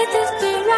للمحبة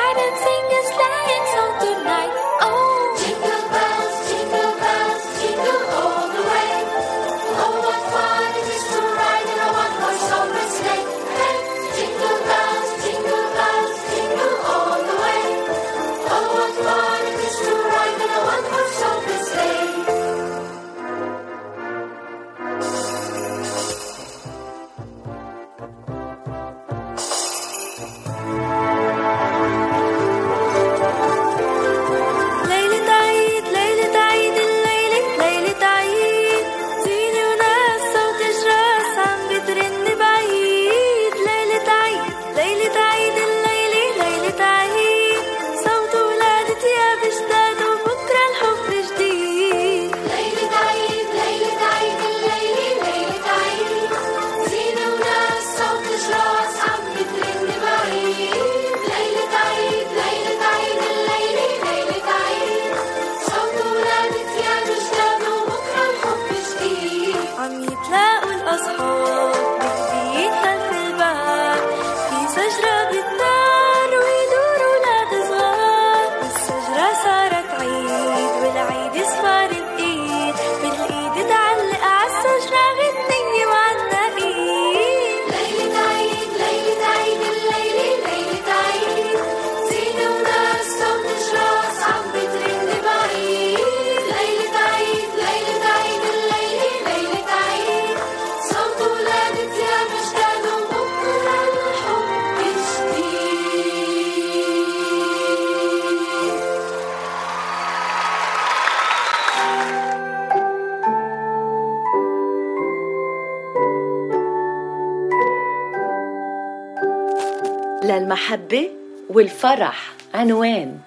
والفرح عنوان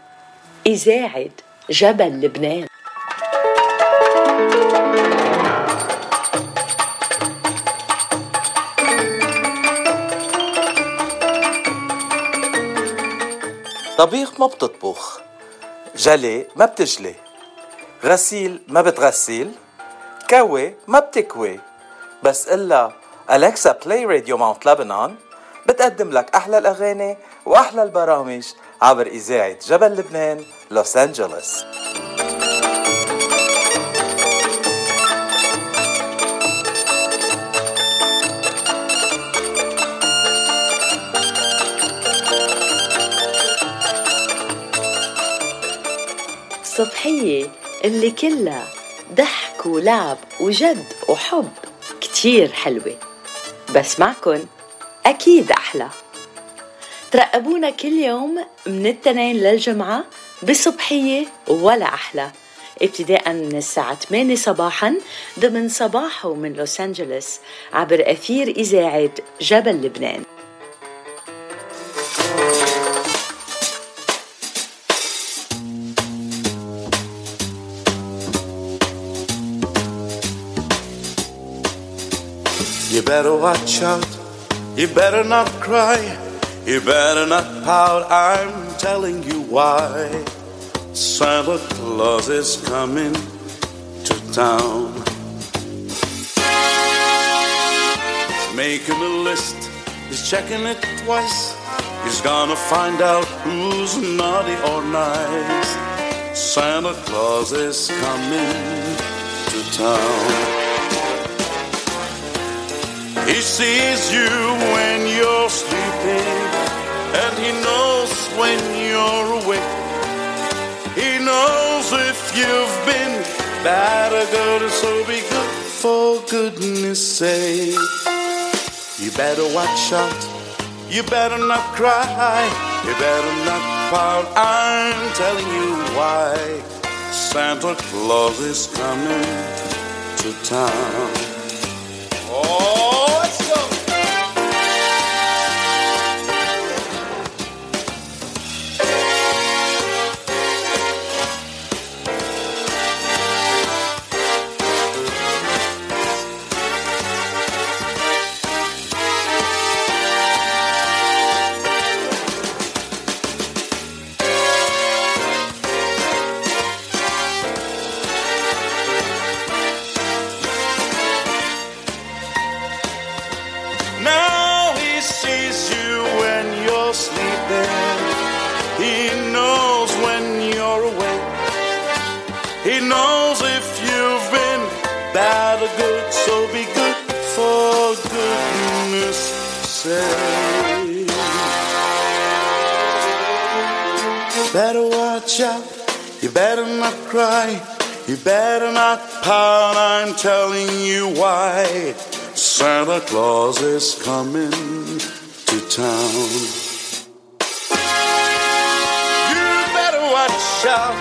إذاعة جبل لبنان. طبيخ ما بتطبخ جلي ما بتجلي غسيل ما بتغسيل كوي ما بتكوي بس إلا Alexa play Radio Mount Lebanon بتقدم لك أحلى الأغاني وأحلى البرامج عبر إذاعة جبل لبنان لوس أنجلوس. صبحية اللي كلها ضحك ولعب وجد وحب كتير حلوة. بس معكن أكيد أحلى. ترقبونا كل يوم من التنين للجمعة بصبحية ولا أحلى ابتداء من الساعة 8 صباحا ضمن صباحه من لوس أنجلوس عبر أثير إذاعة جبل لبنان You better watch out. You better not cry. You better not pout. I'm telling you why. Santa Claus is coming to town. He's making a list. He's checking it twice. He's gonna find out who's naughty or nice. Santa Claus is coming to town. He sees you when you're sleeping, and he knows when you're awake. He knows if you've been bad or good, so be good for goodness sake. You better watch out, you better not cry, you better not pout. I'm telling you why. Santa Claus is coming to town. Not pout, I'm telling you why. Santa Claus is coming to town. You better watch out,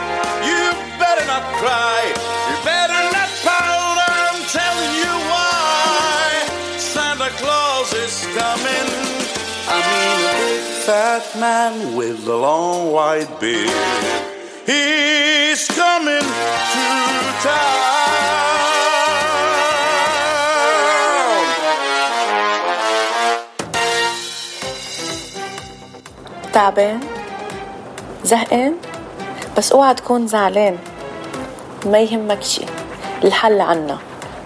you better not cry, you better not pout, I'm telling you why. Santa Claus is coming. I mean a big fat man with a long white beard. He's coming to town. تعبان زهقان بس اوعى تكون زعلان. ما يهمك شي الحل عنا.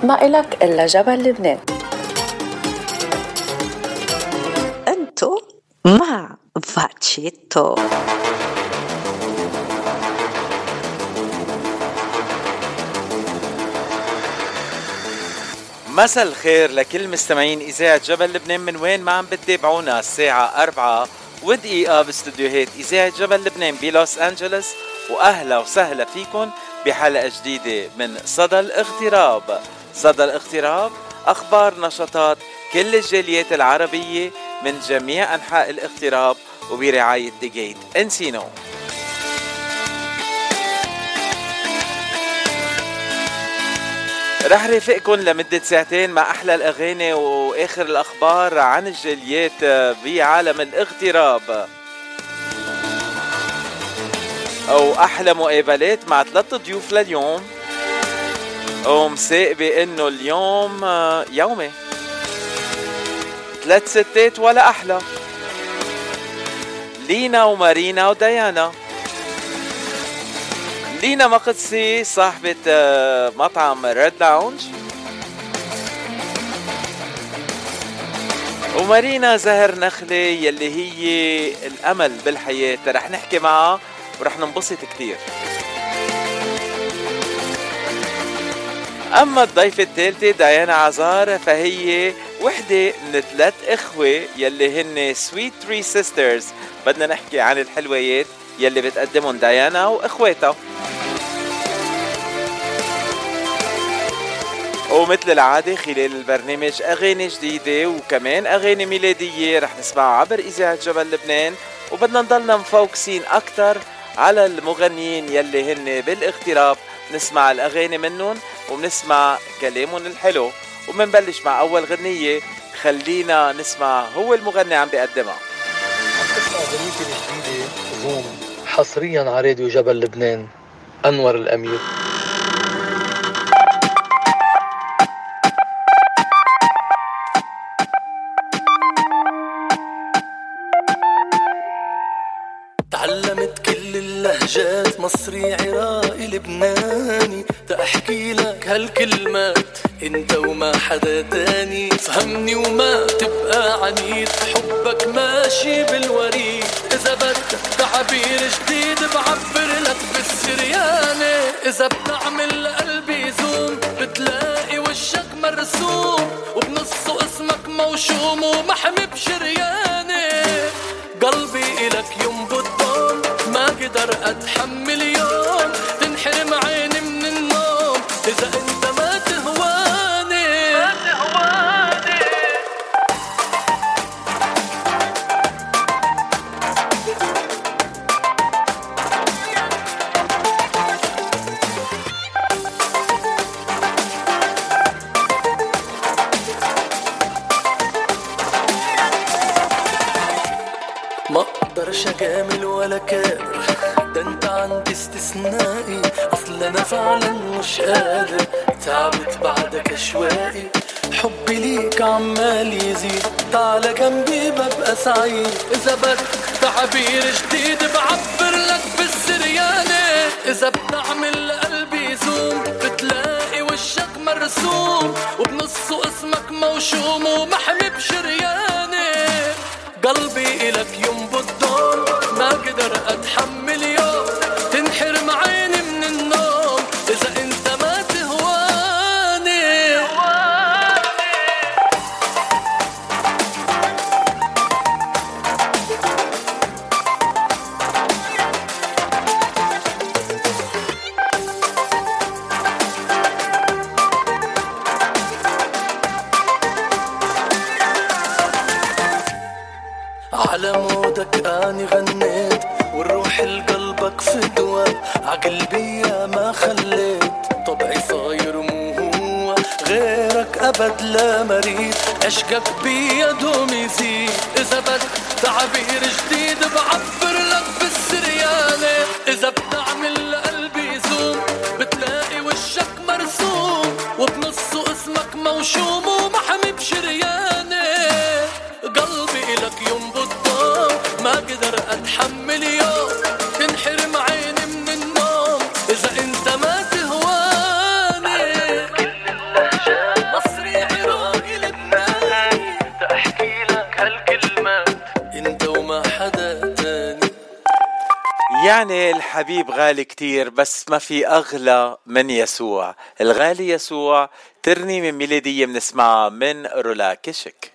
ما إلك إلا جبل لبنان. أنتو مع فاتشيتو. مساء الخير لكل مستمعين إذاعة جبل لبنان. من وين ما عم بتتابعونا؟ الساعة أربعة ودقيقة باستديوهات إذاعة جبل لبنان بلوس أنجلوس. وأهلا وسهلا فيكم بحلقة جديدة من صدى الاغتراب. صدى الاغتراب أخبار نشاطات كل الجاليات العربية من جميع أنحاء الاغتراب وبرعاية ديجيت انسينو. رح رافقكم لمدة ساعتين مع أحلى الأغاني وآخر الأخبار عن الجاليات بعالم الاغتراب. أو أحلى مقابلات مع ثلاثة ضيوف لليوم. ومسابقة إنه اليوم يومي. ثلاث ستات ولا أحلى. لينا ومارينا وديانا. لينا مقدسي صاحبة آه، مطعم Red Lounge ومارينا زهر نخلة يلي هي الأمل بالحياة. رح نحكي معها ورح ننبسط كتير. أما الضيفة الثالثة ديانا عزار فهي وحدة من ثلاث إخوة يلي هن Sweet Three Sisters بدنا نحكي عن الحلويات يلي بتقدمهم ديانا وإخواتها. ومثل العادة خلال البرنامج أغاني جديدة وكمان أغاني ميلادية رح نسمعها عبر إذاعة جبل لبنان. وبدنا نضلنا مفوكسين أكتر على المغنيين يلي هن بالاغتراب نسمع الأغاني منهم وبنسمع كلامهم الحلو. وبنبلش مع أول غنية. خلينا نسمع هو المغني عم بيقدمها. تسمع اغنيتي الجديدة حصريا على راديو جبل لبنان أنور الأمير. مصري عراقي لبناني تأحكي لك هالكلمات. أنت وما حدا تاني فهمني وما تبقى عنيد. حبك ماشي بالوريد إذا بدك تعبير جديد بعبر لك بالسرياني إذا بتعمل قلبي زوم بتلاقي وشك مرسوم وبنصه اسمك موشوم ومحمي بشرياني قلبي إلك ينبض ضم ما بعدك اشواقي حبي ليك عمال يزيد. تعال جنبي ببقى سعيد. إذا بدك تعبير جديد بعبر لك بالسريانة إذا بتعمل قلبي زوم بتلاقي وشك مرسوم. وبنصه اسمك موشوم ومحمي بشريانة قلبي إلك يوم الحبيب غالي كتير بس ما في أغلى من يسوع. الغالي يسوع ترنيمة ميلادية بنسمعها من رولا كشك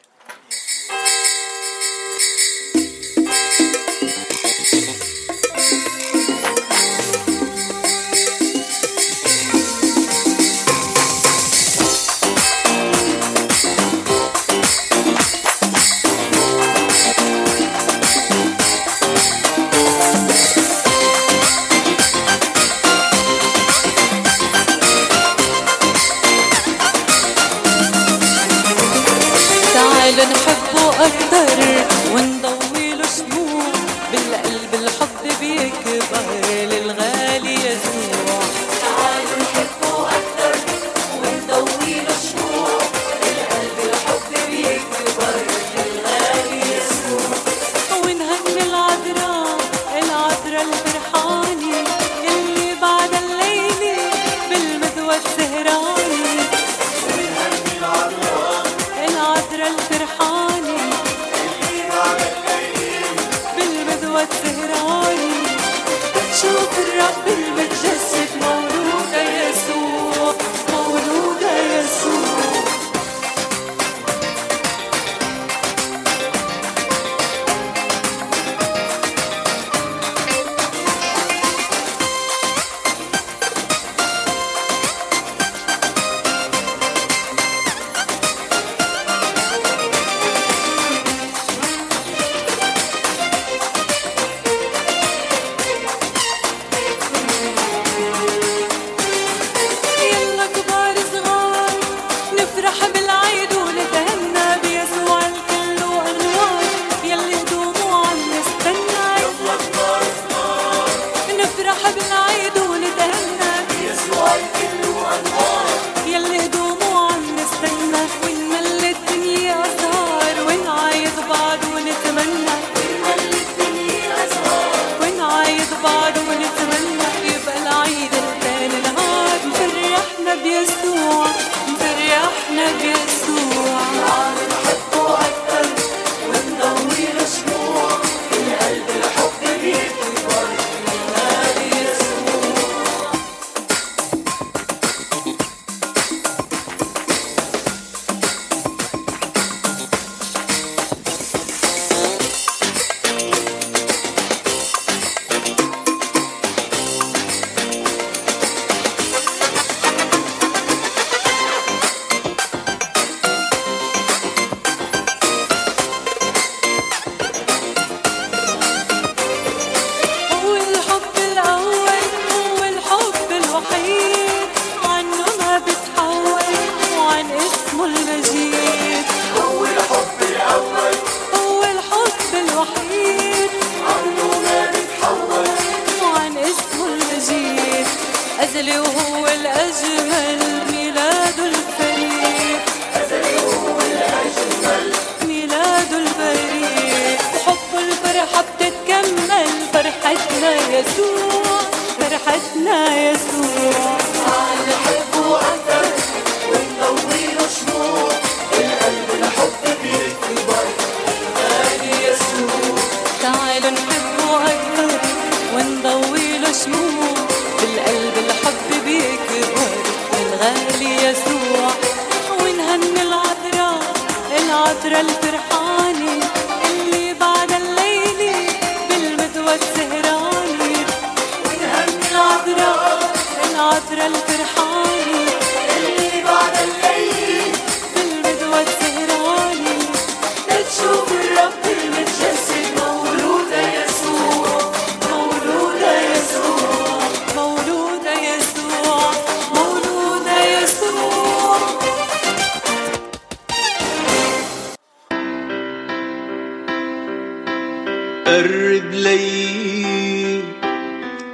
قرب لي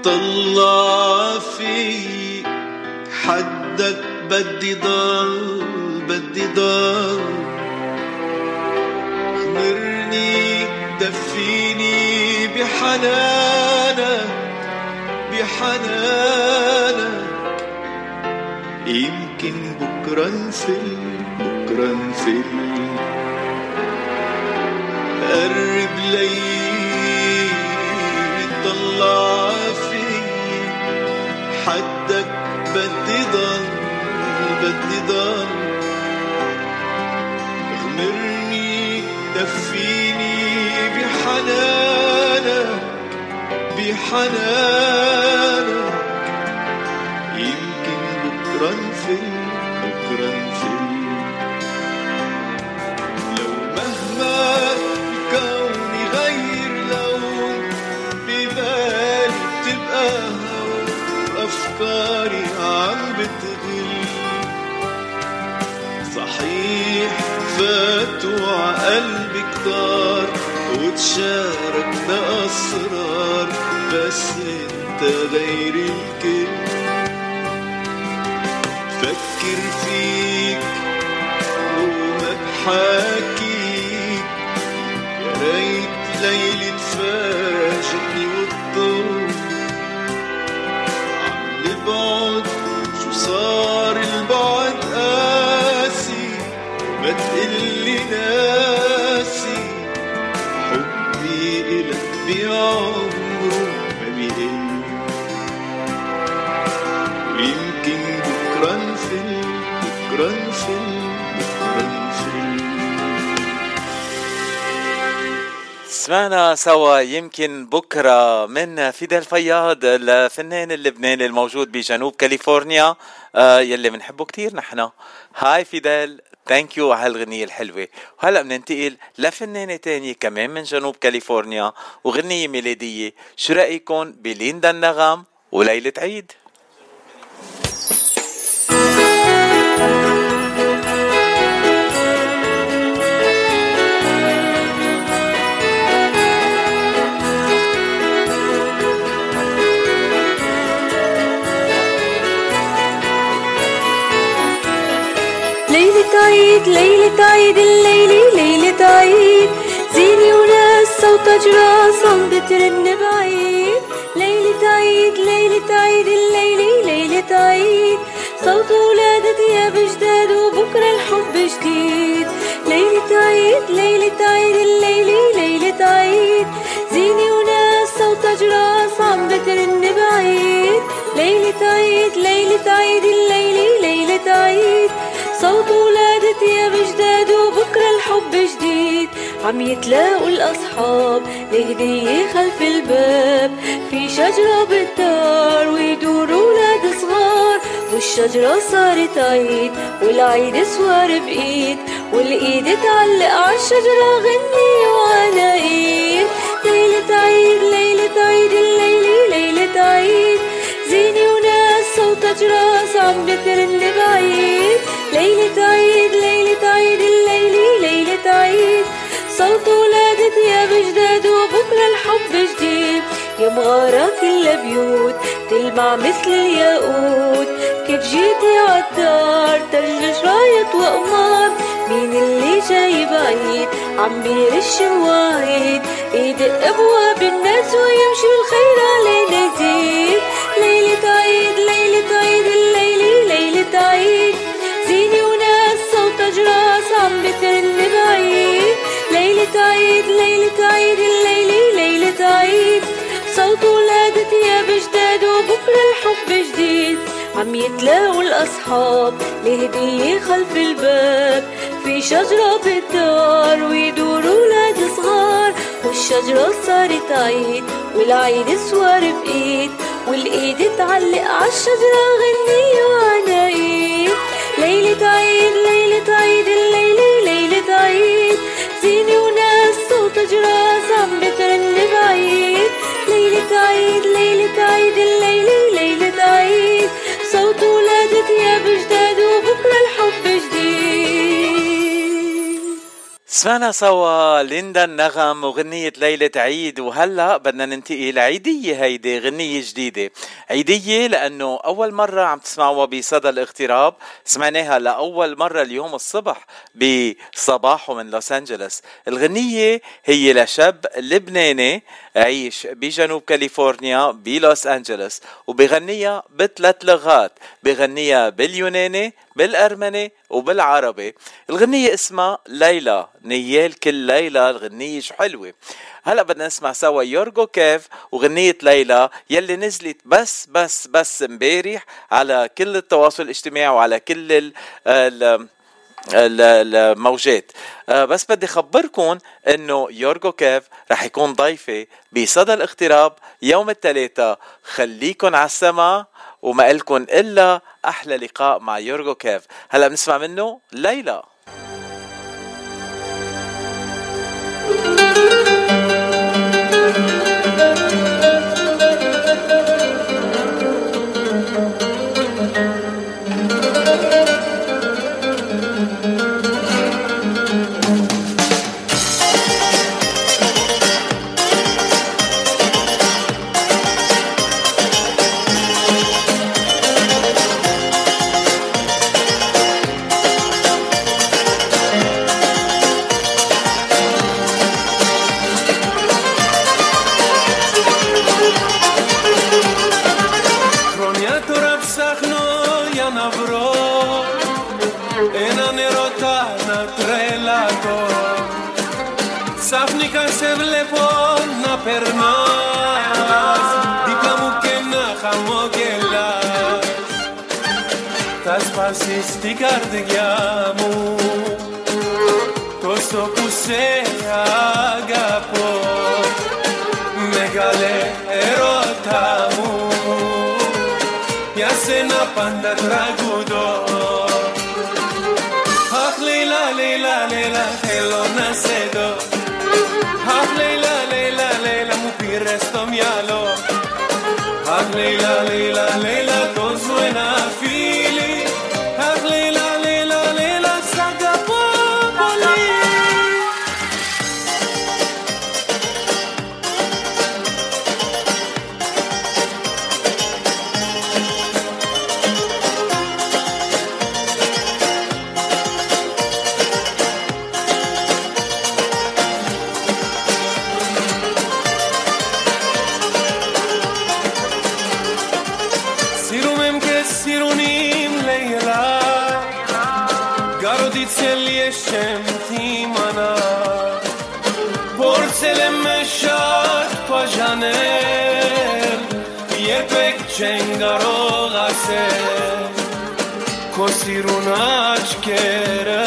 طلع في حدك بدي ضل بدي ضل. خمرني دفيني بحنانك بحنانك يمكن بكرة نفل بكرة نفل قرب لي بدي ضل بدي ضل غمرني دفيني بحنانك بحنانك يمكن بكرة نفل فاتوا عقلبي كتار وتشاركنا أسرار بس انت غير الكل. فكر فيك وما بحاكيك سمعنا سوا. يمكن بكرة من فيدال فياض الفنان اللبناني الموجود بجنوب كاليفورنيا. آه يلي بنحبه كتير نحن. Hi فيدال thank you على هالغنية الحلوة. وهلأ بننتقل لفنانة تانية كمان من جنوب كاليفورنيا وغنية ميلادية. شو رأيكم بليندا النغم وليلة عيد؟ عيد ليلة عيد الليلة ليلة عيد. زيني وناس صوت جراس عم بترن بعيد. ليلة عيد ليلة عيد الليلة ليلة عيد. صوت ولادة ثياب جداد وبكرة الحب جديد. ليلة عيد ليلة عيد الليلة ليلة عيد. زيني وناس صوت جراس عم بترن بعيد. ليلة عيد ليلة عيد الليلة ليلة عيد. صوت ولادة ثياب جداد وبكرة الحب جديد. عم يتلاقوا الأصحاب لهدية خلف الباب. في شجرة بالدار ويدوروا ولاد صغار. والشجرة صارت عيد والعيد سوار بإيد. والإيد تعلق عالشجرة غني وأنا إيد. ليلة عيد ليلة عيد الليلة ليلة عيد. زيني وناس صوت جراس عم بترن بعيد. ليلة عيد ليلة عيد الليلة ليلة عيد صوت ولادة ثياب جداد وبكرة الحب جديد. يا مغارة كلها بيوت تلمع مثل الياقوت. كيف جيتي عالدار ترجش راية وقمار مين اللي جاي بعيد عم بيرش مواعيد يدق أبواب الناس ويمشي الخير علينا يزيد. ليلة عيد ليلة عيد ليلة عيد الليلة ليلة عيد. صوت ولادة ثياب جداد وبكرة الحب جديد. عم يتلاقوا الأصحاب لهدية خلف الباب. في شجرة بالدار ويدوروا ولاد صغار. والشجرة صارت عيد والعيد سوار بإيد. والإيد تعلق عالشجرة غني وأنا إيد. ليلة عيد ليلة عيد الليلة زيني وناس صوت سمعنا سوا ليندا النغم وغنية ليلة عيد وهلا بدنا ننتقل عيدية هيدي غنية جديدة. عيدية لأنه أول مرة عم تسمعوها بصدى الاغتراب. سمعناها لأول مرة اليوم الصبح بصباحه من لوس أنجلوس. الغنية هي لشاب لبناني عيش بجنوب كاليفورنيا بلوس أنجلوس وبغنيها بثلاث لغات بغنيها باليوناني بالأرمني وبالعربي. الغنية اسمها ليلى نيال كل ليلى الغنية شو حلوة. هلا بدنا نسمع سوا يورجو كيف وغنية ليلى يلي نزلت بس بس بس امبارح على كل التواصل الاجتماعي وعلى كل ال ال الموجات. آه، بس بدي خبركم إنه يورجو كيف رح يكون ضيفي بصدى الاغتراب يوم الثلاثاء خليكن على السما وما إلكن إلا أحلى لقاء مع يورجو كيف. هلا بنسمع منه ليلى. Στη καρδιά μου. Τόσο που σε αγαπώ Μεγάλε ερώτα μου. Για σένα πάντα τραγουδώ. Αχ λίλα λίλα λίλα θέλω να σε δω. Αχ λίλα λίλα λίλα μου πήρες το μυαλό. Αχ λίλα λίλα λίλα Բայց էլ ես չեմ թիմանա Փորձել եմ շատ բաժանել Երբեք չեն կարող ասել Քո սիրուն աչքերը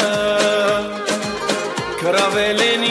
Կրավել են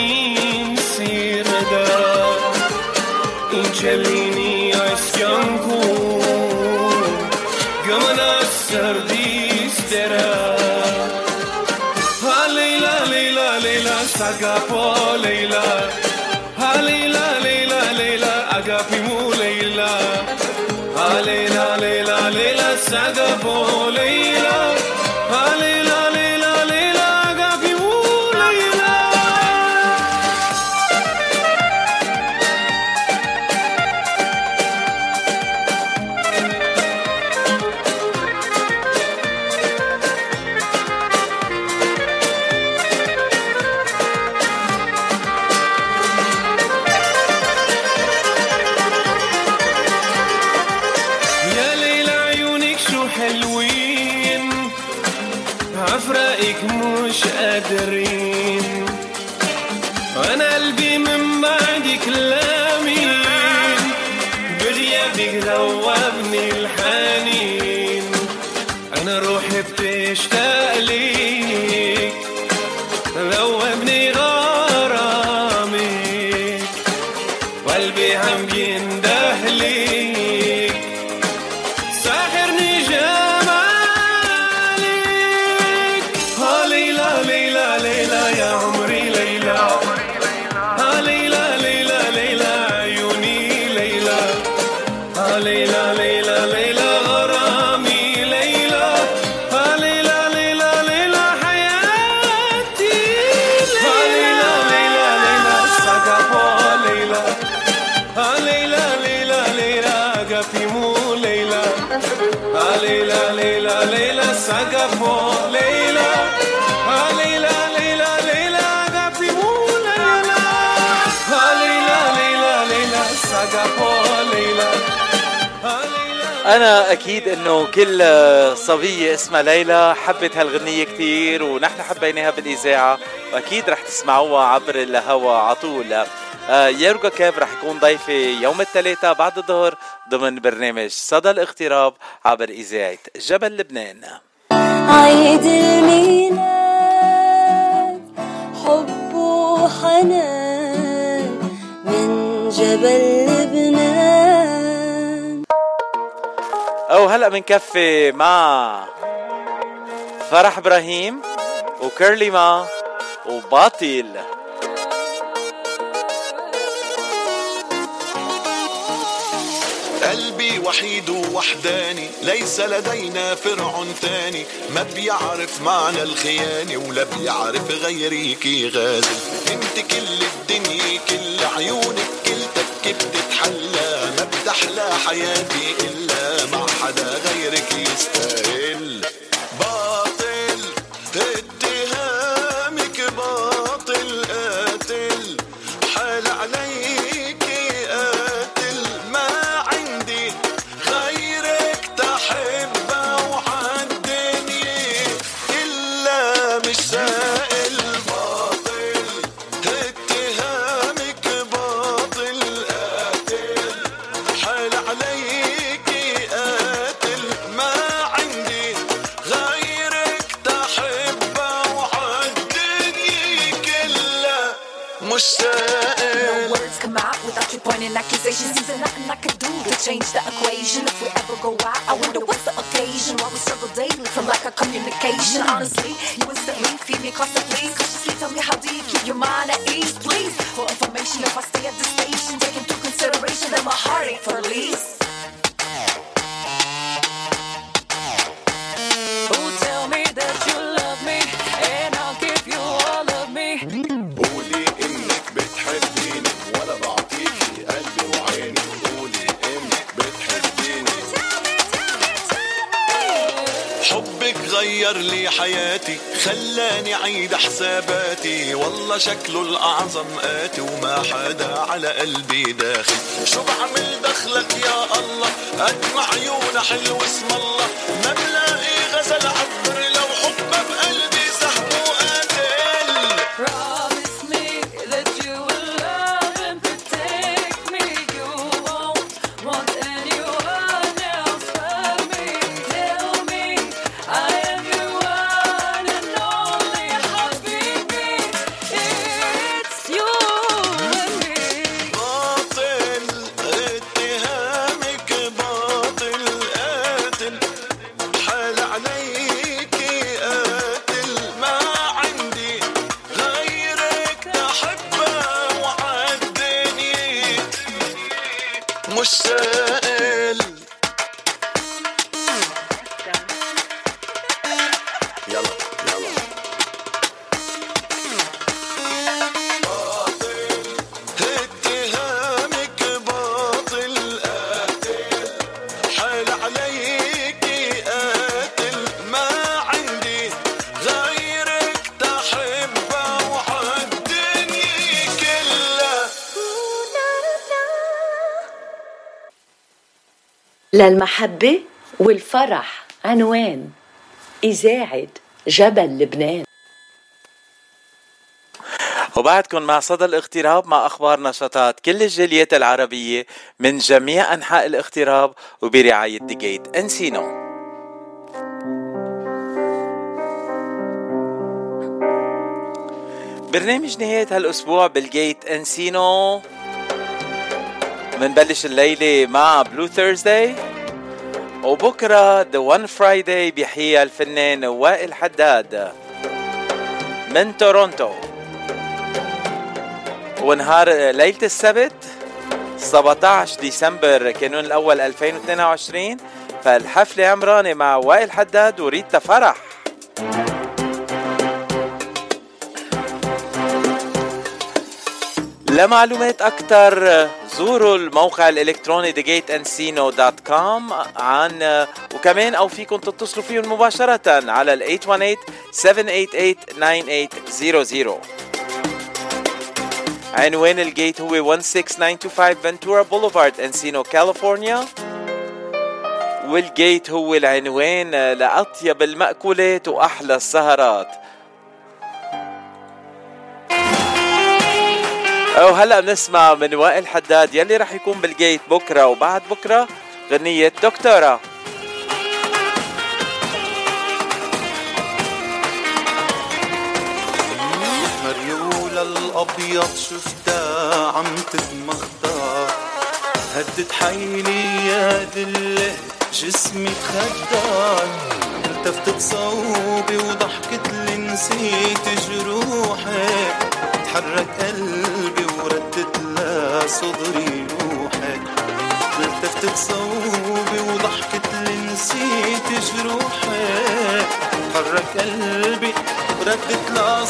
أنا أكيد إنه كل صبية اسمها ليلى حبت هالغنية كتير ونحن حبيناها بالإذاعة. وأكيد رح تسمعوها عبر الهوا عطول آه يورجا كيف رح يكون ضيفي يوم الثلاثاء بعد الظهر ضمن برنامج صدى الاغتراب عبر إذاعة جبل لبنان. عيد الميلاد حب وحنان من جبل لبنان. أو هلأ بنكفي مع فرح إبراهيم وكيرلي ما وباطل قلبي وحيد ووحداني ليس لدينا فرع ثاني. ما بيعرف معنى الخيانة ولا بيعرف غيرك غازل انت كل الدنيا كل عيونك كلتك بتتحلى ما بتحلى حياتي إلا مع حدا غيرك يستاهل. Change the equation? If we ever go out, I wonder what's the occasion? Why we struggle daily for lack of communication? Honestly, you instantly feed me constantly. Consciously tell me how do you keep your mind at عيد حساباتي. والله شكله الأعظم آتي وما حدا على قلبي داخل. شو بعمل دخلك يا الله؟ قد ما عيونه حلو اسم الله. ما بلاقي غزل عبر للمحبة والفرح. عنوان إذاعة جبل لبنان. وبعدكم مع صدى الاغتراب مع أخبار نشاطات كل الجاليات العربية من جميع أنحاء الاغتراب وبرعاية The Gate Encino برنامج نهاية هالأسبوع بال Gate Encino منبلش الليلة مع Blue Thursday وبكرة The One Friday بيحييها الفنان وائل حداد من تورونتو. ونهار ليلة السبت 17 ديسمبر كانون الأول 2022 فالحفلة عمرانة مع وائل حداد وريتا فرح. لمعلومات أكثر زوروا الموقع الإلكتروني thegateencino.com عن وكمان أو فيكم تتصلوا فيهم مباشرة على ال 818 788 9800 عنوان ال Gate هو 16925 Ventura Boulevard Encino كاليفورنيا وال Gate هو العنوان لأطيب المأكولات وأحلى السهرات. وهلا بنسمع من وائل حداد يلي رح يكون بالجيت بكرة وبعد بكرة غنية دكتورة. مريولة الأبيض شفتها عم تتمخضر هدت حيلي يا دلة جسمي تخدر التفتت صوبي وضحكت لي نسيت جروحي. تحرك قلبي وردت لا صدري روحي التفتت صوبي وضحكت لي نسيت جروحي حرك قلبي وردت لا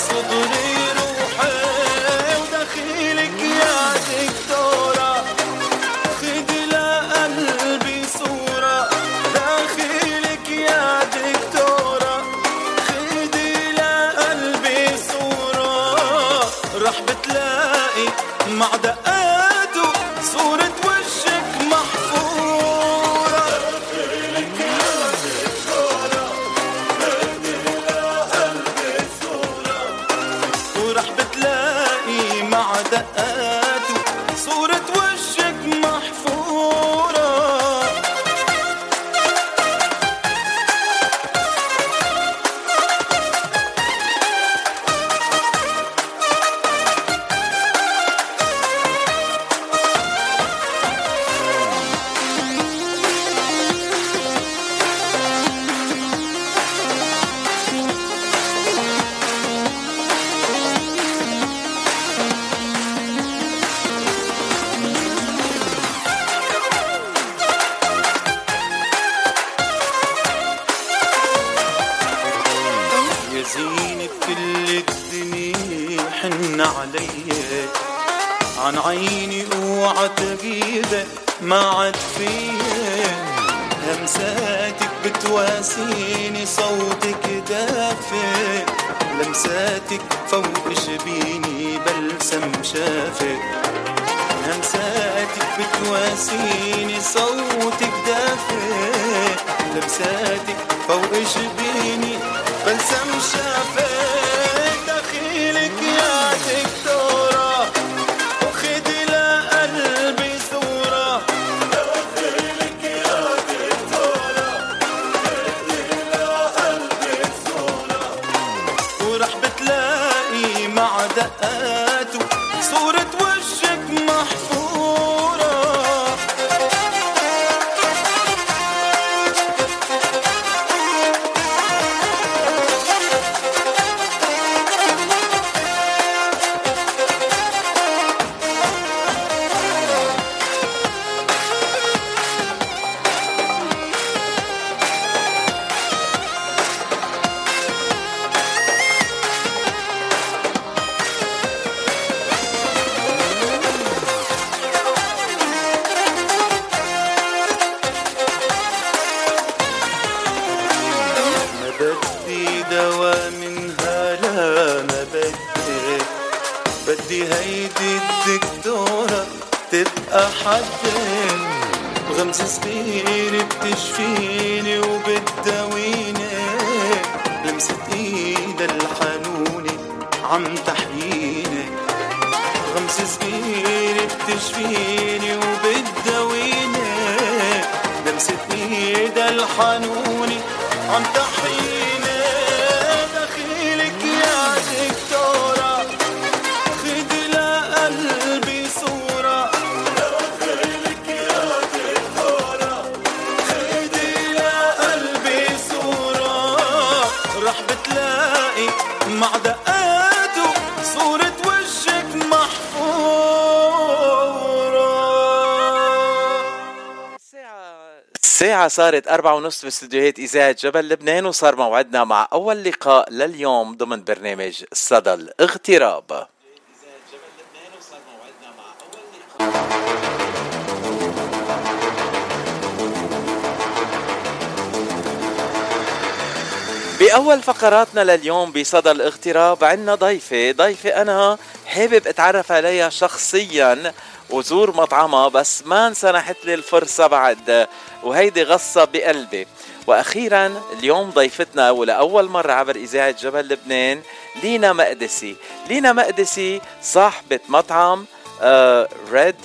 الساعة صارت أربعة ونصف باستديوهات إذاعة جبل لبنان وصار موعدنا مع أول لقاء لليوم ضمن برنامج صدى الاغتراب. بأول فقراتنا لليوم بصدى الاغتراب عنا ضيفة ضيفة أنا حابب أتعرف عليها شخصياً. وزور مطعمها بس ما انسنحت لي الفرصة بعد. وهيدي غصة بقلبي. وأخيرا اليوم ضيفتنا ولأول مرة عبر إذاعة جبل لبنان لينا مقدسي. لينا مقدسي صاحبة مطعم آه Red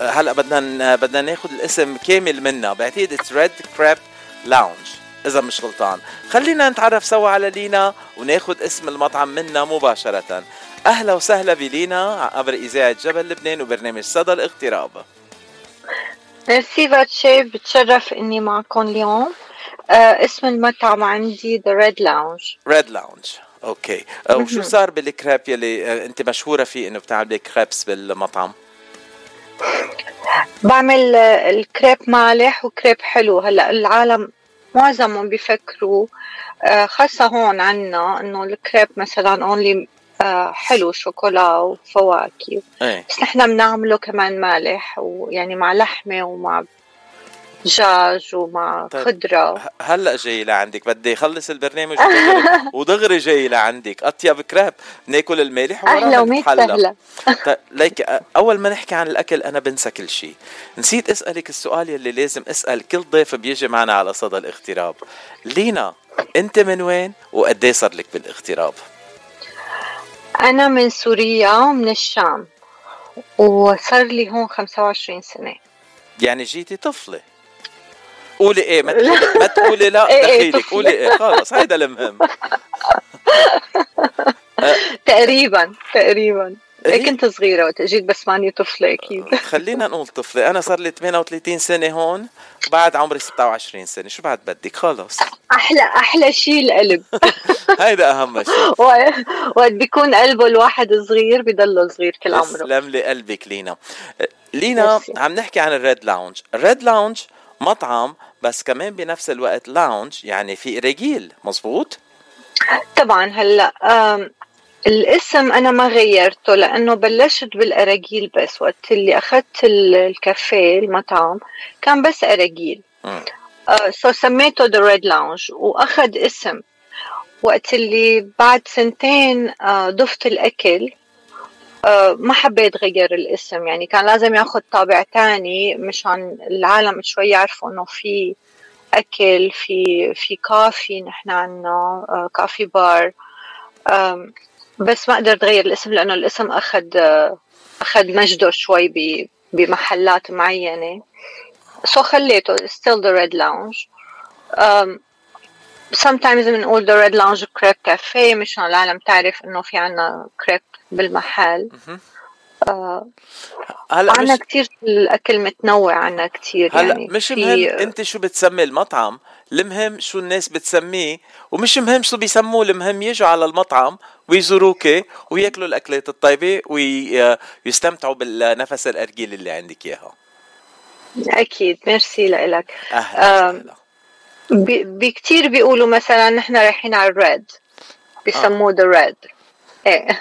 هلأ بدنا بدنا ناخذ الاسم كامل منها. بعتقد it's Red Crepe Lounge إذا مش غلطان. خلينا نتعرف سوا على لينا وناخذ اسم المطعم منها مباشرة. أهلا وسهلا بلينا عبر إذاعة جبل لبنان وبرنامج صدى الاغتراب. ميرسي فاتشي بتشرف إني معكم اليوم. آه اسم المطعم عندي The Red Lounge Red Lounge okay. آه، وشو صار بالكراب يلي آه، أنت مشهورة فيه إنه بتعملي crêpes بالمطعم؟ بعمل آه، الكريب مالح وكريب حلو. هلأ العالم معظمهم بيفكروا خاصة هون عنا إنه الكريب مثلا only حلو شوكولا وفواكه. إيه. بس نحن بنعمله كمان مالح ويعني مع لحمة ومع دجاج ومع طيب. خضرة. ه- هلأ جاي لعندك. بدي اخلص البرنامج ودغري, ودغري جاي لعندك. أطيب كراب ناكل المالح وراها وميت أهلا طيب ليك أول ما نحكي عن الأكل أنا بنسى كل شيء نسيت أسألك السؤال يلي لازم أسأل كل ضيف بيجي معنا على صدى الاغتراب. لينا أنت من وين وقد إيه صار لك بالاغتراب؟ أنا من سوريا ومن الشام وصار لي هون 25 سنة. يعني جيتي طفلة. قولي إيه ما تقولي, ما تقولي لا إيه إيه دخيلك. طفلة. قولي إيه خلص هيدا المهم. تقريبا تقريبا. إيه؟ كنت صغيرة وقت جيت بس ماني طفلة أكيد. خلينا نقول طفلة. أنا صار لي 38 سنة هون بعد عمري 26 سنة. شو بعد بدك؟ خلص. أحلى أحلى شيء القلب. هيدا أهم شيء. وقت بيكون قلبه الواحد صغير بضله صغير كل عمره. تسلم لي قلبك لينا لينا ميرسي. عم نحكي عن ال Red Lounge. ال Red Lounge مطعم بس كمان بنفس الوقت lounge يعني في أراجيل مزبوط؟ طبعا هلأ الاسم أنا ما غيرته لأنه بلشت بالأراجيل بس وقت اللي أخذت ال- الكافيه المطعم كان بس أراجيل. so سميته The Red Lounge وأخذ اسم. وقت اللي بعد سنتين آه، ضفت الأكل آه، ما حبيت غير الاسم. يعني كان لازم ياخذ طابع تاني مشان العالم شوي يعرفوا إنه في أكل في في كافي نحن عنا آه، coffee bar. بس ما قدرت غير الاسم لأنه الاسم أخذ أخذ مجده شوي بمحلات معينة. سو خليته still the red lounge. Um, sometimes بنقول the red lounge crepe cafe مشان العالم تعرف إنه في عنا كريب بالمحل. آه هلأ عنا مش كتير الأكل متنوع عنا كتير هلأ يعني مش في- مهم انت شو بتسمي المطعم المهم شو الناس بتسميه ومش مهم شو بيسموه المهم يجوا على المطعم ويزوروك وياكلوا الأكلات الطيبة ويستمتعوا بالنفس الأرجيل اللي عندك إياها. أكيد ميرسي لك. بي كتير بيقولوا مثلا نحن رايحين على ال Red بيسموه The Red إيه.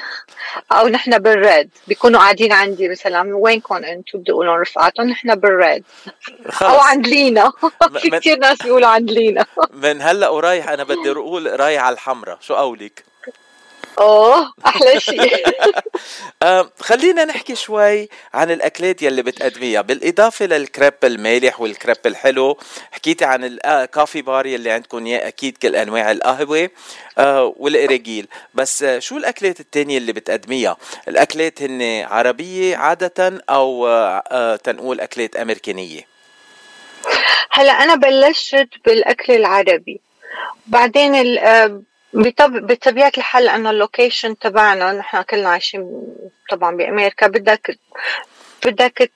أو نحن بال Red. بيكونوا قاعدين عندي مثلا وينكم أنتم بدي أقول رفقاتهم؟ نحن بال Red. أو عند لينا. في كتير ناس بيقولوا عند لينا. من هلأ ورايح أنا بدي أقول رايح على الحمراء. شو قولك؟ أوه أحلى شيء. آه خلينا نحكي شوي عن الأكلات يلي بتقدميها. بالإضافة للكريب المالح والكريب الحلو حكيتي عن الكافي بار يلي عندكم اياه أكيد كل أنواع القهوة آه والقراجيل بس آه شو الأكلات التانية اللي بتقدميها؟ الأكلات هن عربية عادة أو آه آه تنقول أكلات أمريكانية؟ هلا أنا بلشت بالأكل العربي. بعدين آه،. بطبيعة الحال لأنه ال location تبعنا نحن كلنا عايشين طبعا بأمريكا بدك بدك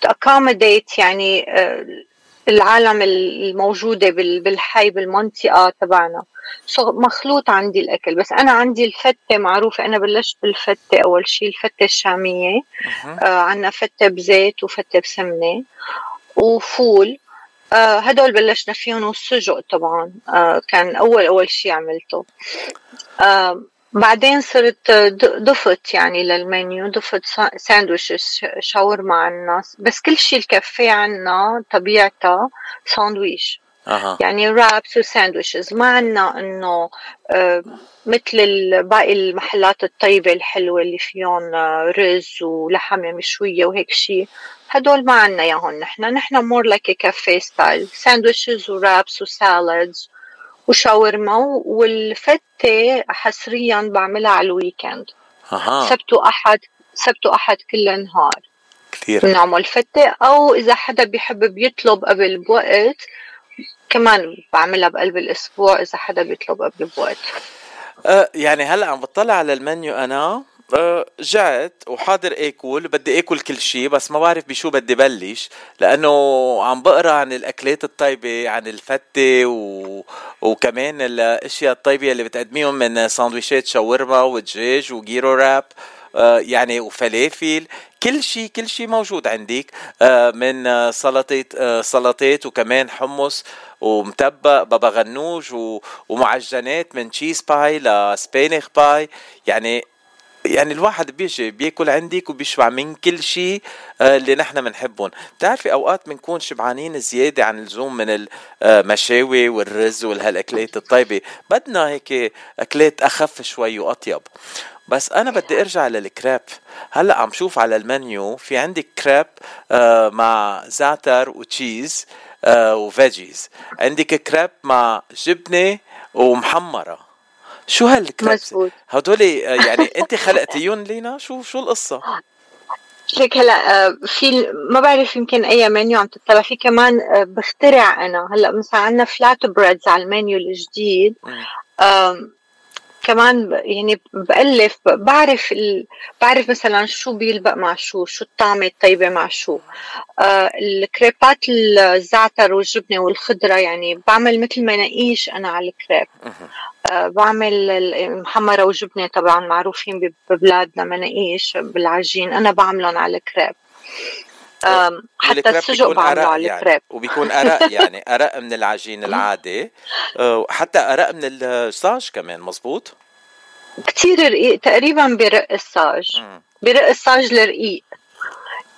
ت accommodate يعني آه، العالم الموجودة بال- بالحي بالمنطقة تبعنا. so مخلوط عندي الأكل. بس أنا عندي الفتة معروفة. أنا بلشت بالفتة أول شيء الفتة الشامية. آه عنا فتة بزيت وفتة بسمنة وفول. آه هدول بلشنا فيهم والسجق طبعا. آه كان أول أول شيء عملته. آه بعدين صرت ضفت يعني للمنيو ضفت سا- ساندويشز شاورما عنا بس كل شيء الكافيه عنا طبيعتها ساندويش. أها. يعني رابس وساندويشز. ما عنا إنه آه، مثل باقي المحلات الطيبة الحلوة اللي فيهم آه، رز ولحمة مشوية وهيك شيء هدول ما عنا ياهن نحن. نحن more like café style sandwiches و wraps و salads وشاورما والفتة حصريا بعملها على ال weekend أها. سبت وأحد سبت وأحد كل نهار. كثير. بنعمل فتة أو إذا حدا بيحب بيطلب قبل بوقت كمان بعملها بقلب الأسبوع إذا حدا بيطلب قبل بوقت. أه يعني هلأ عم بطلع على المنيو أنا. أه جعت وحاضر آكل بدي آكل كل شيء بس ما بعرف بشو بدي بلش لأنه عم بقرأ عن الأكلات الطيبة عن الفتة و... وكمان الأشياء الطيبة اللي بتقدميهم من ساندويشات شاورما ودجاج وجيرو راب. يعني وفلافل. كل شيء كل شيء موجود عندك آه، من آه، سلطات آه، سلطات وكمان حمص ومتبق بابا غنوج ومعجنات من cheese pie ل سبانيخ pie يعني يعني الواحد بيجي بياكل عندك وبيشبع من كل شيء آه، اللي نحن بنحبهم بتعرفي أوقات بنكون شبعانين زيادة عن اللزوم من المشاوي والرز والهالأكلات الطيبة. بدنا هيك أكلات أخف شوي وأطيب. بس أنا بدي أرجع لل crepe. هلأ عم شوف على المنيو في عندك crepe آه، مع زعتر و cheese آه، وفيجيز. عندك كراب مع جبنة ومحمرة. شو هالكراب؟ مزبوط. هدول آه، يعني أنت خلقتيهم لينا؟ شو شو القصة؟ ليك هلأ في ما بعرف يمكن أي منيو عم تطلع. في كمان بخترع أنا. هلأ مثلا عندنا فلات بريدز على المنيو الجديد. كمان يعني بألف بعرف ال... بعرف مثلا شو بيلبق مع شو شو الطعمة الطيبة مع شو. آه الكريبات الزعتر والجبنة والخضرة يعني بعمل مثل مناقيش أنا على الكريب. آه بعمل المحمرة وجبنة طبعا معروفين بب- ببلادنا مناقيش بالعجين أنا بعملهم على الكريب. حتى والكراب السجق بيكون بعمله على يعني الكريب وبيكون أرق يعني أرق من العجين العادي آه، وحتى أرق من الصاج كمان مزبوط كتير رقيق تقريبا برق الصاج برق الصاج الرقيق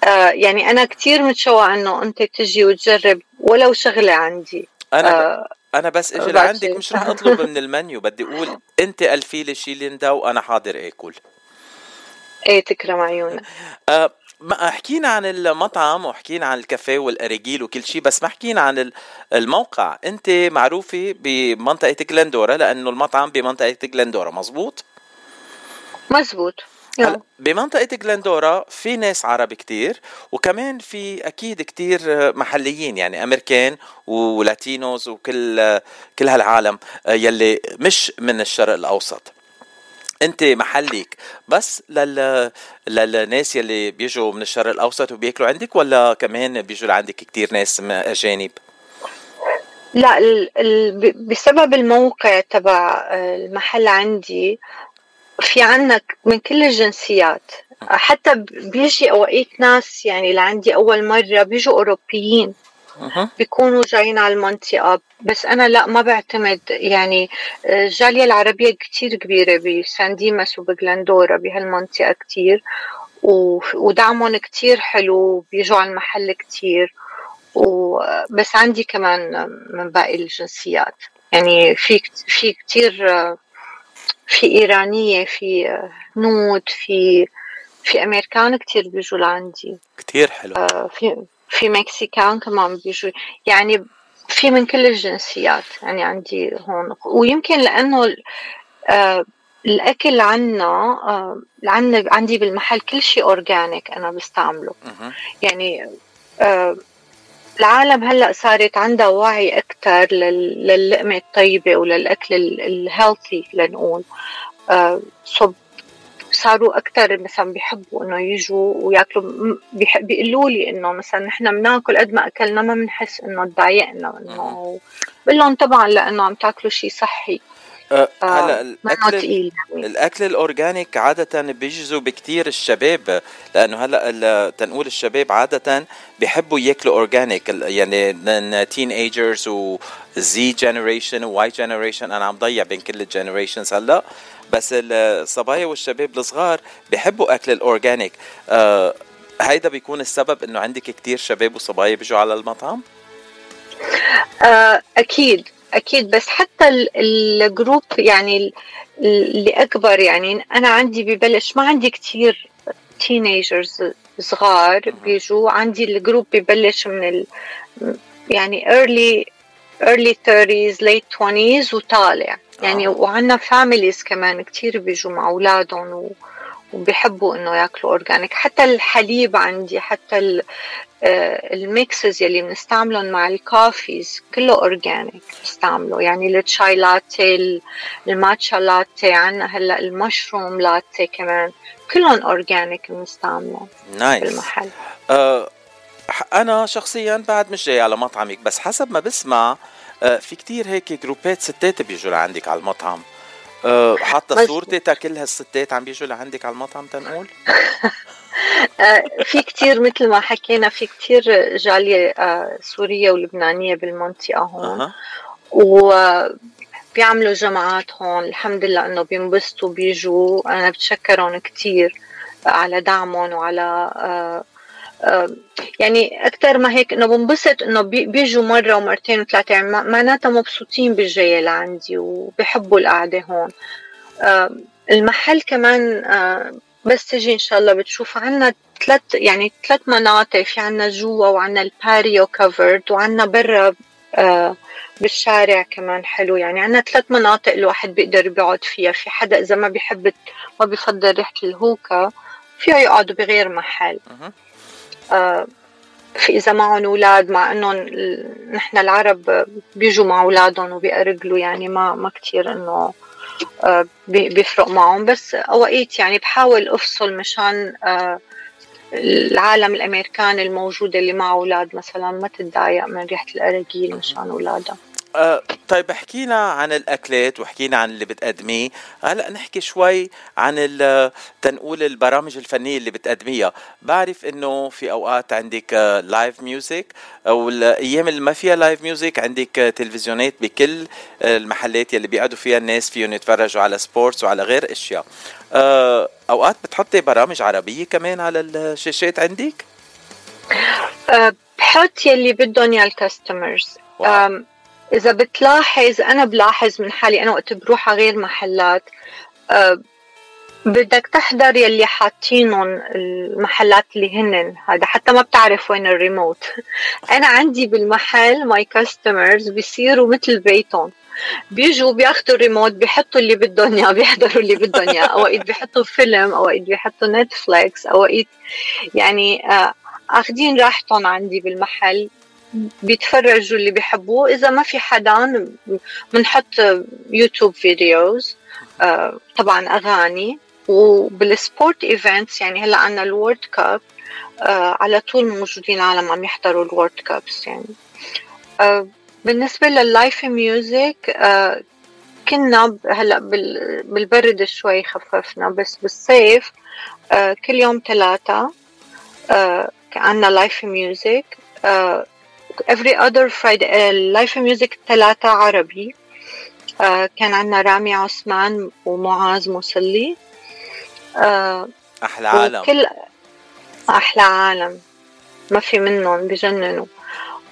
آه يعني أنا كتير متشوقة إنه أنت تجي وتجرب ولو شغلة عندي. أنا ب... آه أنا بس إجي. لعندك مش رح أطلب من المنيو بدي أقول أنت ألفي لي شي ليندا وأنا حاضر آكل. إيه تكرم عيونك. أه ما حكينا عن المطعم وحكينا عن الكافيه والأراجيل وكل شيء بس ما حكينا عن ال- الموقع. انت معروفة بمنطقة جلندورا لأنه المطعم بمنطقة جلندورا. مزبوط مزبوط هلا بمنطقة جلندورا في ناس عرب كتير وكمان في أكيد كتير محليين يعني أمريكان ولاتينوز وكل كل هالعالم يلي مش من الشرق الأوسط. انت محلك بس لل... للناس يلي بيجوا من الشرق الأوسط وبياكلوا عندك ولا كمان بيجوا لعندك كتير ناس أجانب؟ لا ال ال بسبب الموقع تبع آه، المحل عندي في عنا من كل الجنسيات. حتى بيجي أوقات ناس يعني لعندي أول مرة بيجوا أوروبيين. بيكونوا جايين على المنطقة. بس أنا لا ما بعتمد. يعني آه، الجالية العربية كتير كبيرة بسان ديماس وبجلندورا بهالمنطقة كتير. و- ودعمهم كتير حلو بيجوا على المحل كتير. و- بس عندي كمان من باقي الجنسيات. يعني في في كتير آه، في إيرانية في آه، هنود في في أمريكان كتير بيجوا لعندي. كتير حلو. آه، في في Mexican كمان بيجوا. يعني في من كل الجنسيات. يعني عندي هون. ويمكن لأنه ال- آه، الأكل عنا آه، عنا عندي بالمحل كل شيء organic أنا بستعمله. يعني آه، العالم هلأ صارت عندها وعي أكثر للقمة الطيبة وللأكل ال healthy لنقول. صب صاروا أكثر مثلا بيحبوا إنه يجوا ويأكلوا. بيقولوا لي إنه مثلا نحن بناكل قد ما أكلنا ما بنحس إنه تضايقنا إنه بقول لهم طبعا لأنه عم تاكلوا شيء صحي. أه آه، هلا الأكل الأكل ال organic عادة بيجذب كتير الشباب لأنه هلا تنقول الشباب عادة بيحبوا يأكلوا organic. يعني teenagers و Z generation و Y generation أنا عم ضيع بين كل ال generations هلا. بس الصبايا والشباب الصغار بيحبوا أكل ال organic. آه هيدا بيكون السبب إنه عندك كتير شباب وصبايا بيجوا على المطعم؟ آه، أكيد أكيد. بس حتى ال- ال group يعني ال- اللي أكبر يعني أنا عندي ببلش ما عندي كتير teenagers صغار بيجوا. عندي ال group ببلش من ال يعني early early 30s late 20s وطالع. يعني آه. وعندنا families كمان كتير بيجوا مع أولادهم و وبيحبوا إنه ياكلوا organic حتى الحليب عندي حتى ال- آه، ال mixes يلي بنستعملهم مع ال coffees كله organic بنستعمله. يعني ال chai latte ال- ال matcha latte عنا هلأ ال mushroom latte كمان. كلهم organic بنستعملهم nice بالمحل. آه، أنا شخصيا بعد مش جاي على مطعمك بس حسب ما بسمع آه، في كتير هيك group ات ستات بيجوا لعندك على المطعم. آه، حاطه. صورتي تا كل هالستات عم بيجوا لعندك على المطعم تنقول؟ آه، في كتير مثل ما حكينا في كتير جالية آه، سورية ولبنانية بالمنطقة هون. وبيعملوا جماعات هون. الحمد لله إنه بينبسطوا بيجوا. أنا بتشكرهم كتير على دعمهم وعلى آه، آه، يعني أكثر ما هيك إنه بنبسط إنه بي- بيجوا مرة ومرتين وثلاثة يعني مع- معناتها مبسوطين بالجايه لعندي وبحبوا القعدة هون. آه، المحل كمان آه، بس تجي إن شاء الله بتشوف عنا ثلاث يعني ثلاث مناطق في عنا جوا وعنا الباريو كفرد وعنا برا آه، بالشارع كمان حلو. يعني عنا ثلاث مناطق الواحد بيقدر بيقعد فيها. في حدا إذا ما بيحب ما بيفضل ريحة الهوكا فيه يقعدوا بغير محل. آه، في إذا معهم أولاد مع إنهم ال- نحن العرب بيجوا مع أولادهم وبيقرقلوا يعني ما ما كثير إنه آه، بي- بيفرق معهم. بس أوقات يعني بحاول أفصل مشان آه، العالم الأمريكان الموجوده اللي مع أولاد مثلا ما تتضايق من ريحة القراقيل مشان أولادها. آه، طيب حكينا عن الأكلات وحكينا عن اللي بتقدميه. هلأ نحكي شوي عن تنقول البرامج الفنية اللي بتقدميها. بعرف إنه في أوقات عندك live music أو الأيام اللي ما فيها live music عندك آه، تلفزيونات بكل آه، المحلات يلي بيقعدوا فيها الناس فيهم يتفرجوا على sports وعلى غير أشياء. آه، أوقات بتحطي برامج عربية كمان على الشاشات عندك؟ آه، بحط يلي بدهم يا ال customers. إذا بتلاحظ أنا بلاحظ من حالي أنا وقت بروح على غير محلات آه، بدك تحضر يلي حاطينهم المحلات اللي هن هذا حتى ما بتعرف وين الريموت. أنا عندي بالمحل my customers بيصيروا مثل بيتهم. بيجوا بياخذوا الريموت بيحطوا اللي بدهم إياه بيحضروا اللي بدهم إياه. أوقات بيحطوا فيلم أوقات بيحطوا نتفليكس أوقات يعني آه، اخذين راحتهم عندي بالمحل. بيتفرجوا اللي بيحبوه. إذا ما في حدا بنحط YouTube videos آه، طبعا أغاني. وبال sport events يعني هلأ عنا ال World Cup على طول موجودين عالم عم يحضروا ال World Cup بس يعني. آه، بالنسبة لل live music آه، كنا هلأ بال- بالبرد شوي خففنا بس بالصيف آه، كل يوم ثلاثة عنا live music every other Friday ال live music ثلاثة عربي. آه، كان عنا رامي عثمان ومعاذ مصلي. آه، أحلى عالم. وكل أحلى عالم. ما في منهم بجننوا.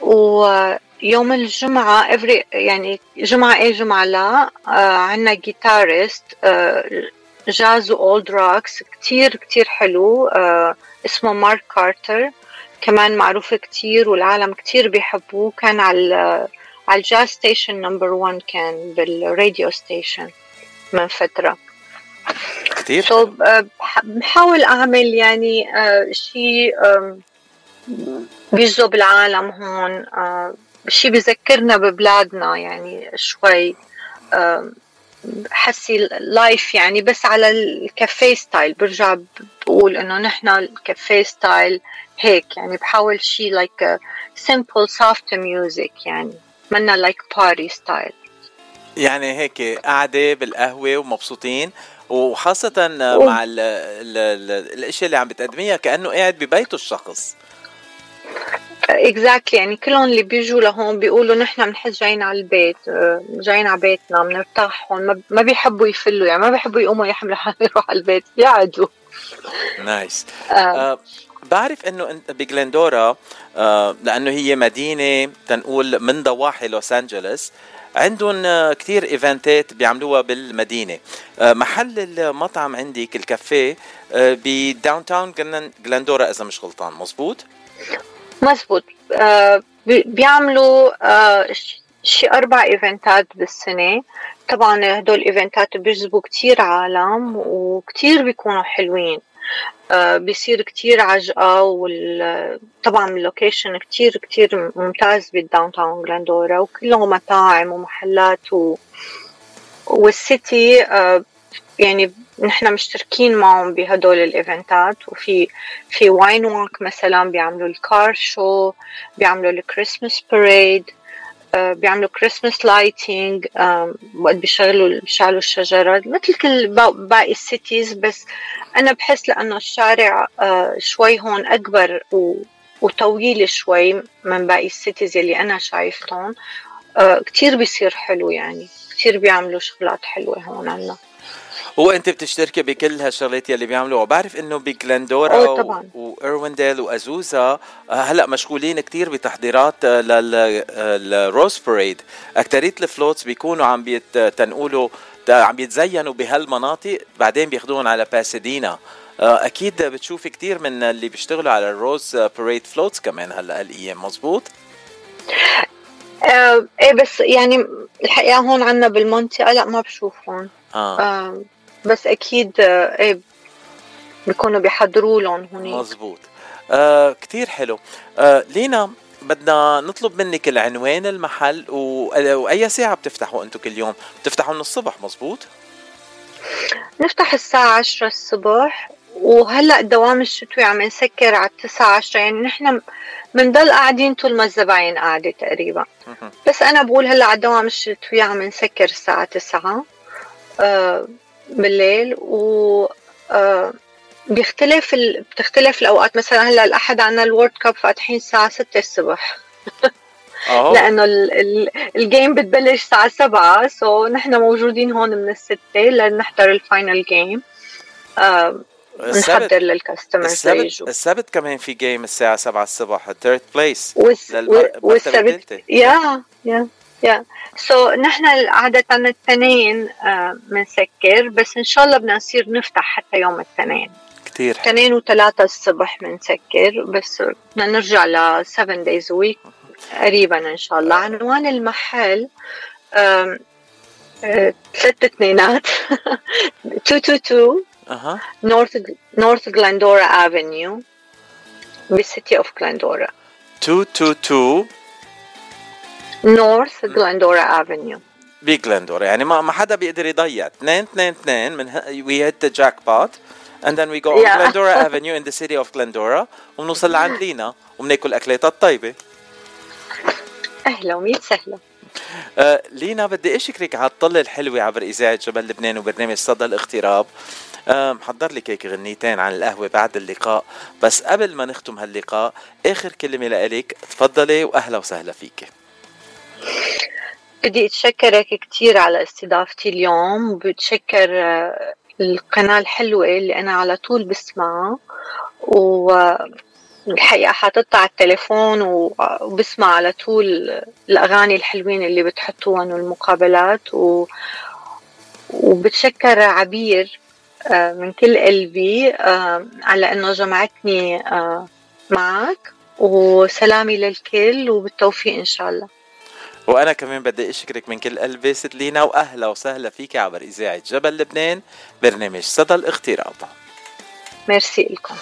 ويوم الجمعة every يعني جمعة إيه؟ جمعة لا. آه عنا guitarist آه jazz و old rocks كتير كتير حلو. آه اسمه مارك كارتر كمان معروف كتير والعالم كتير بيحبوه. كان على على ال jazz station number 1 كان بال radio station من فترة. كتير. So, uh, بح- بحاول أعمل يعني uh, شيء بيجذب العالم هون. uh, شيء بذكرنا ببلادنا يعني شوي. uh, حسي live يعني بس على الكافيه style برجع بقول إنه نحن الكافيه style هيك يعني بحاول شيء like simple soft music يعني منا like party style يعني هيك قاعدة بالقهوة ومبسوطين وخاصة مع ال ال ال الاشياء اللي عم بتقدميها كأنه قاعد ببيته الشخص. exactly يعني كلهم اللي بيجوا لهون بيقولوا نحن بنحس جايين على البيت آه، جايين على بيتنا بنرتاح هون ما- ما بيحبوا يفلوا يعني ما بيحبوا يقوموا يحملوا حالهم يروحوا على البيت بيقعدوا nice آه. آه بعرف إنه انت بجلندورا لأنه هي مدينة تنقول من ضواحي لوس انجلوس عندهم كثير events ات بيعملوها بالمدينة. محل المطعم عندك الكافيه ب downtown جلندورا إذا مش غلطان مزبوط مزبوط. آه بي- بيعملوا آه شي أربع events ات بالسنة. طبعا هدول ال events ات بيجذبوا كتير عالم وكتير بيكونوا حلوين. آه بيصير كتير عجقة وال طبعا ال location كتير كتير ممتاز بال downtown جلاندورا وكله مطاعم ومحلات و... وال city يعني نحن مشتركين معهم بهدول ال events ات وفي في wine walk مثلا بيعملوا ال car show بيعملوا ال Christmas parade بيعملوا Christmas lighting وقت بيشغلوا بيشعلوا الشجرات مثل كل با- باقي ال cities بس أنا بحس لأنه الشارع آه، شوي هون أكبر وطويل شوي من باقي ال cities اللي أنا شايفتهم آه، كتير بيصير حلو يعني كتير بيعملوا شغلات حلوة هون عنا وانت بتشتركي بكل هالشغلات يلي بيعملوها. وبعرف إنه بجلندورا. وايروينديل وأزوزا آه، هلأ مشغولين كتير بتحضيرات لل Rose Parade اكترية ال floats بيكونوا عم بيت تنقولوا عم بيتزينوا بهالمناطق بعدين بياخدوهم على باسدينا آه، أكيد بتشوفي كتير من اللي بيشتغلوا على الروز باريد فلوتس كمان هلأ هالأيام مزبوط؟ آه إيه بس يعني الحقيقة هون عنا بالمنطقة لأ ما بشوفهم. آه. آه بس أكيد آه إيه بيكونوا بيحضروا لهم هونيك مزبوط آه كتير حلو. آه لينا بدنا نطلب منك العنوان المحل و... وأي ساعة بتفتحوا أنتم كل يوم؟ بتفتحوا من الصبح مزبوط نفتح الساعة عشرة الصبح وهلأ الدوام الشتوي عم نسكر على التسعة عشرة. يعني نحن بنضل قاعدين طول ما الزباين قاعدة تقريبا. بس أنا بقول هلأ على الدوام الشتوي عم نسكر الساعة تسعة. آه بالليل و آه بيختلف ال... بتختلف الأوقات. مثلا هلأ الأحد عنا الورد كاب فاتحين الساعة ستة الصبح. لأنه ال- ال- ال game بتبلش الساعة سبعة so نحن موجودين هون من الستة لنحضر ال final game آه نحضر لل customers السبت ليجوا السبت كمان في game الساعة 7 الصبح third place والسبت yeah yeah yeah so نحن عادة الاثنين بنسكر بس إن شاء الله بدنا نصير نفتح حتى يوم الاثنين. حلو اثنين وثلاثة الصبح بنسكر بس بدنا نرجع ل 7 days a week قريبا إن شاء الله. عنوان المحل آه، ثلاث اثنينات. 222 أها. North North Glendora Avenue بال city of Glendora 222 North Glendora Avenue بجلندورا يعني ما ما حدا بيقدر يضيع. 222 من we hit the jackpot then we go on Yeah. Glendora Avenue in the city of Glendora وبنوصل لعند لينا وبناكل أكلاتها الطيبة. أهلا وميت سهلا آه لينا بدي اشكرك على الطلة الحلوة عبر إذاعة جبل لبنان وبرنامج صدى الاغتراب. آه محضر لك هيك غنيتين عن القهوة بعد اللقاء. بس قبل ما نختم هاللقاء آخر كلمة لإلك تفضلي وأهلا وسهلا فيك بدي اتشكرك كثير على استضافتي اليوم وبتشكر آه، القناة الحلوة اللي أنا على طول بسمعها. والحقيقة حاططها على التليفون و- وبسمع على طول الأغاني الحلوين اللي بتحطوهم والمقابلات. و... وبتشكر عبير آه، من كل قلبي آه، على أنه جمعتني آه، معك. وسلامي للكل وبالتوفيق إن شاء الله. وأنا كمان بدي أشكرك من كل قلبي ست لينا وأهلا وسهلا فيك عبر إذاعة جبل لبنان برنامج صدى الاغتراب ميرسي لكم.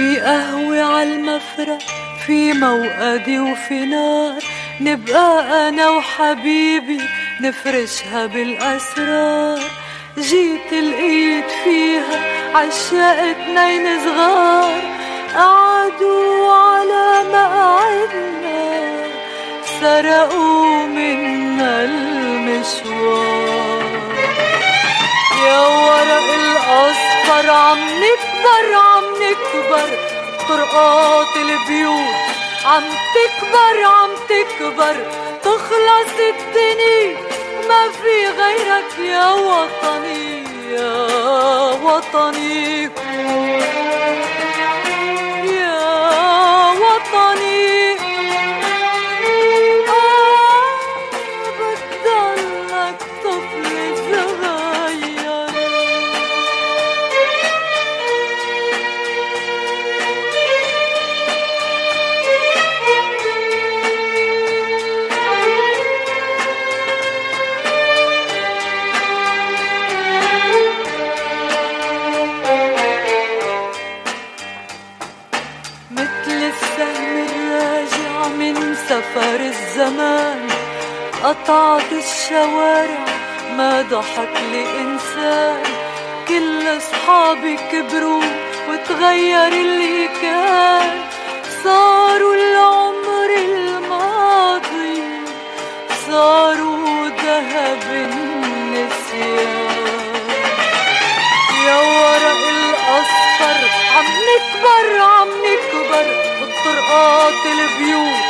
في قهوة عالمفرق في موقدي وفي نار. نبقى أنا وحبيبي نفرشها بالأسرار. جيت لقيت فيها عشاق اتنين صغار. قعدوا على مقعدنا سرقوا منا المشوار. يا ورق الأصفر عم نكبر عم نكبر طرقات البيوت عم تكبر عم تكبر. تخلص الدنيا ما في غيرك يا وطني يا وطني. قطعت الشوارع ما ضحك لي إنسان كل أصحابي كبروا وتغير اللي كان. صاروا العمر الماضي صاروا ذهب النسيان. يا ورق الأصفر عم نكبر عم نكبر. والطرقات البيوت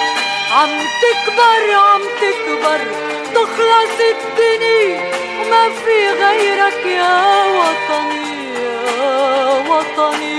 عم تكبر عم تكبر. تخلص الدنيا وما في غيرك يا وطني يا وطني.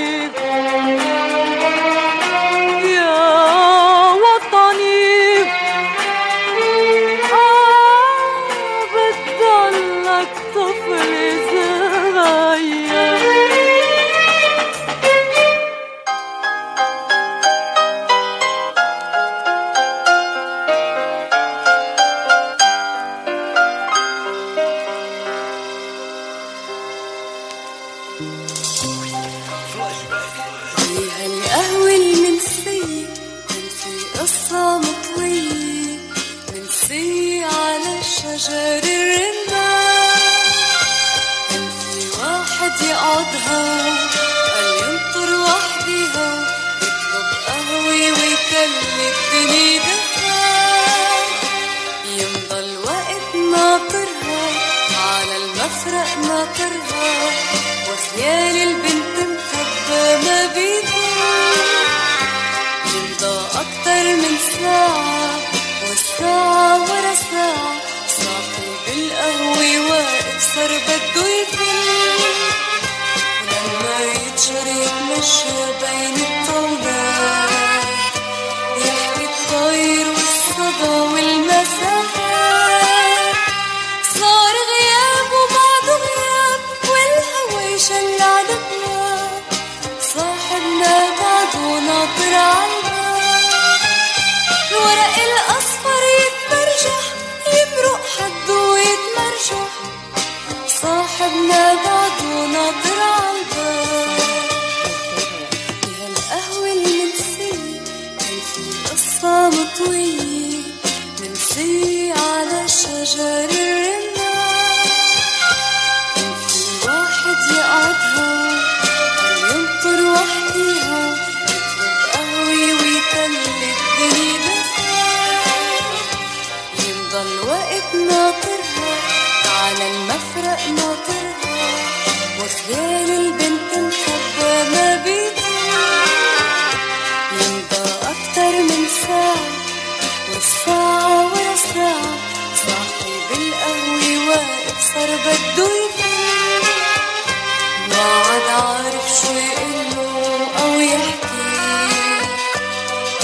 المفرق ناطرها وخيال البنت مخبى ما بيكون يمضى أكتر من ساعة. والساعة ورا ساعة صاحب القهوة واقف صار بده يفهم ما عاد عارف شو يقوله أو يحكي.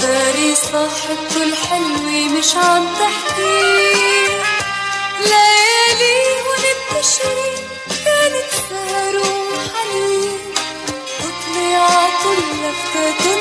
داري صاحبته الحلوة مش عم تحكي. لفتة حلوين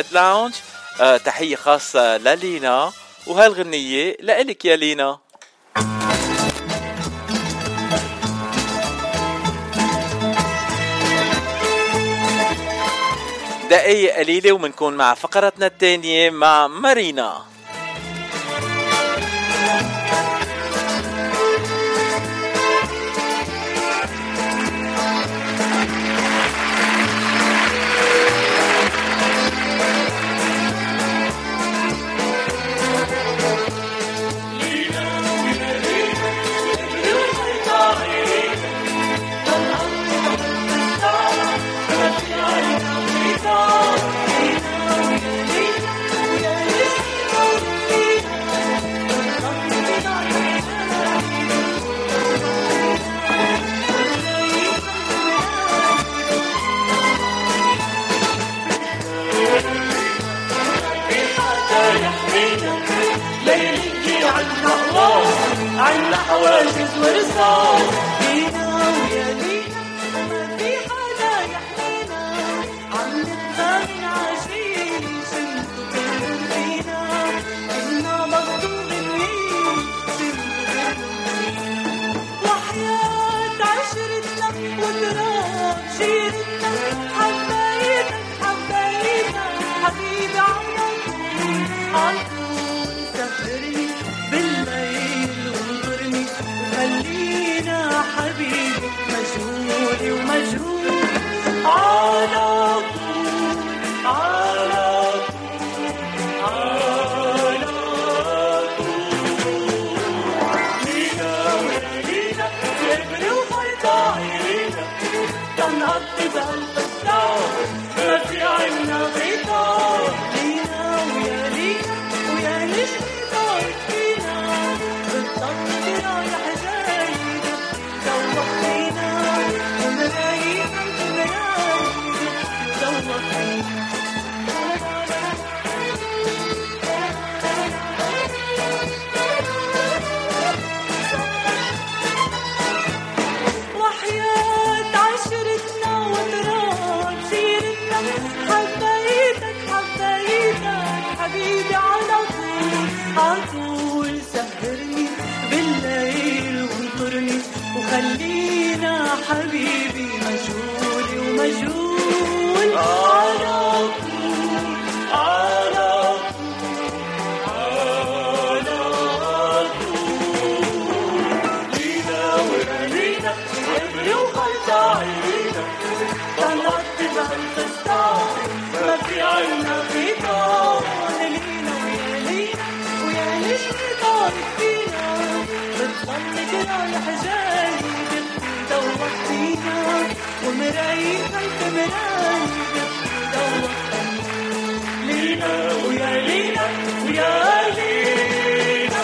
الريد لاونج آه، تحية خاصة للينا. وهالغنيه لإلك يا لينا. دقايق قليلة ومنكون مع فقرتنا الثانية مع مارينا. عنا حواجز ورصاص لينا Bye-bye. رايح جاي بتبكي دوقتينا ومرايتنا كمراية دوقتينا لينا ويا لينا ويا لينا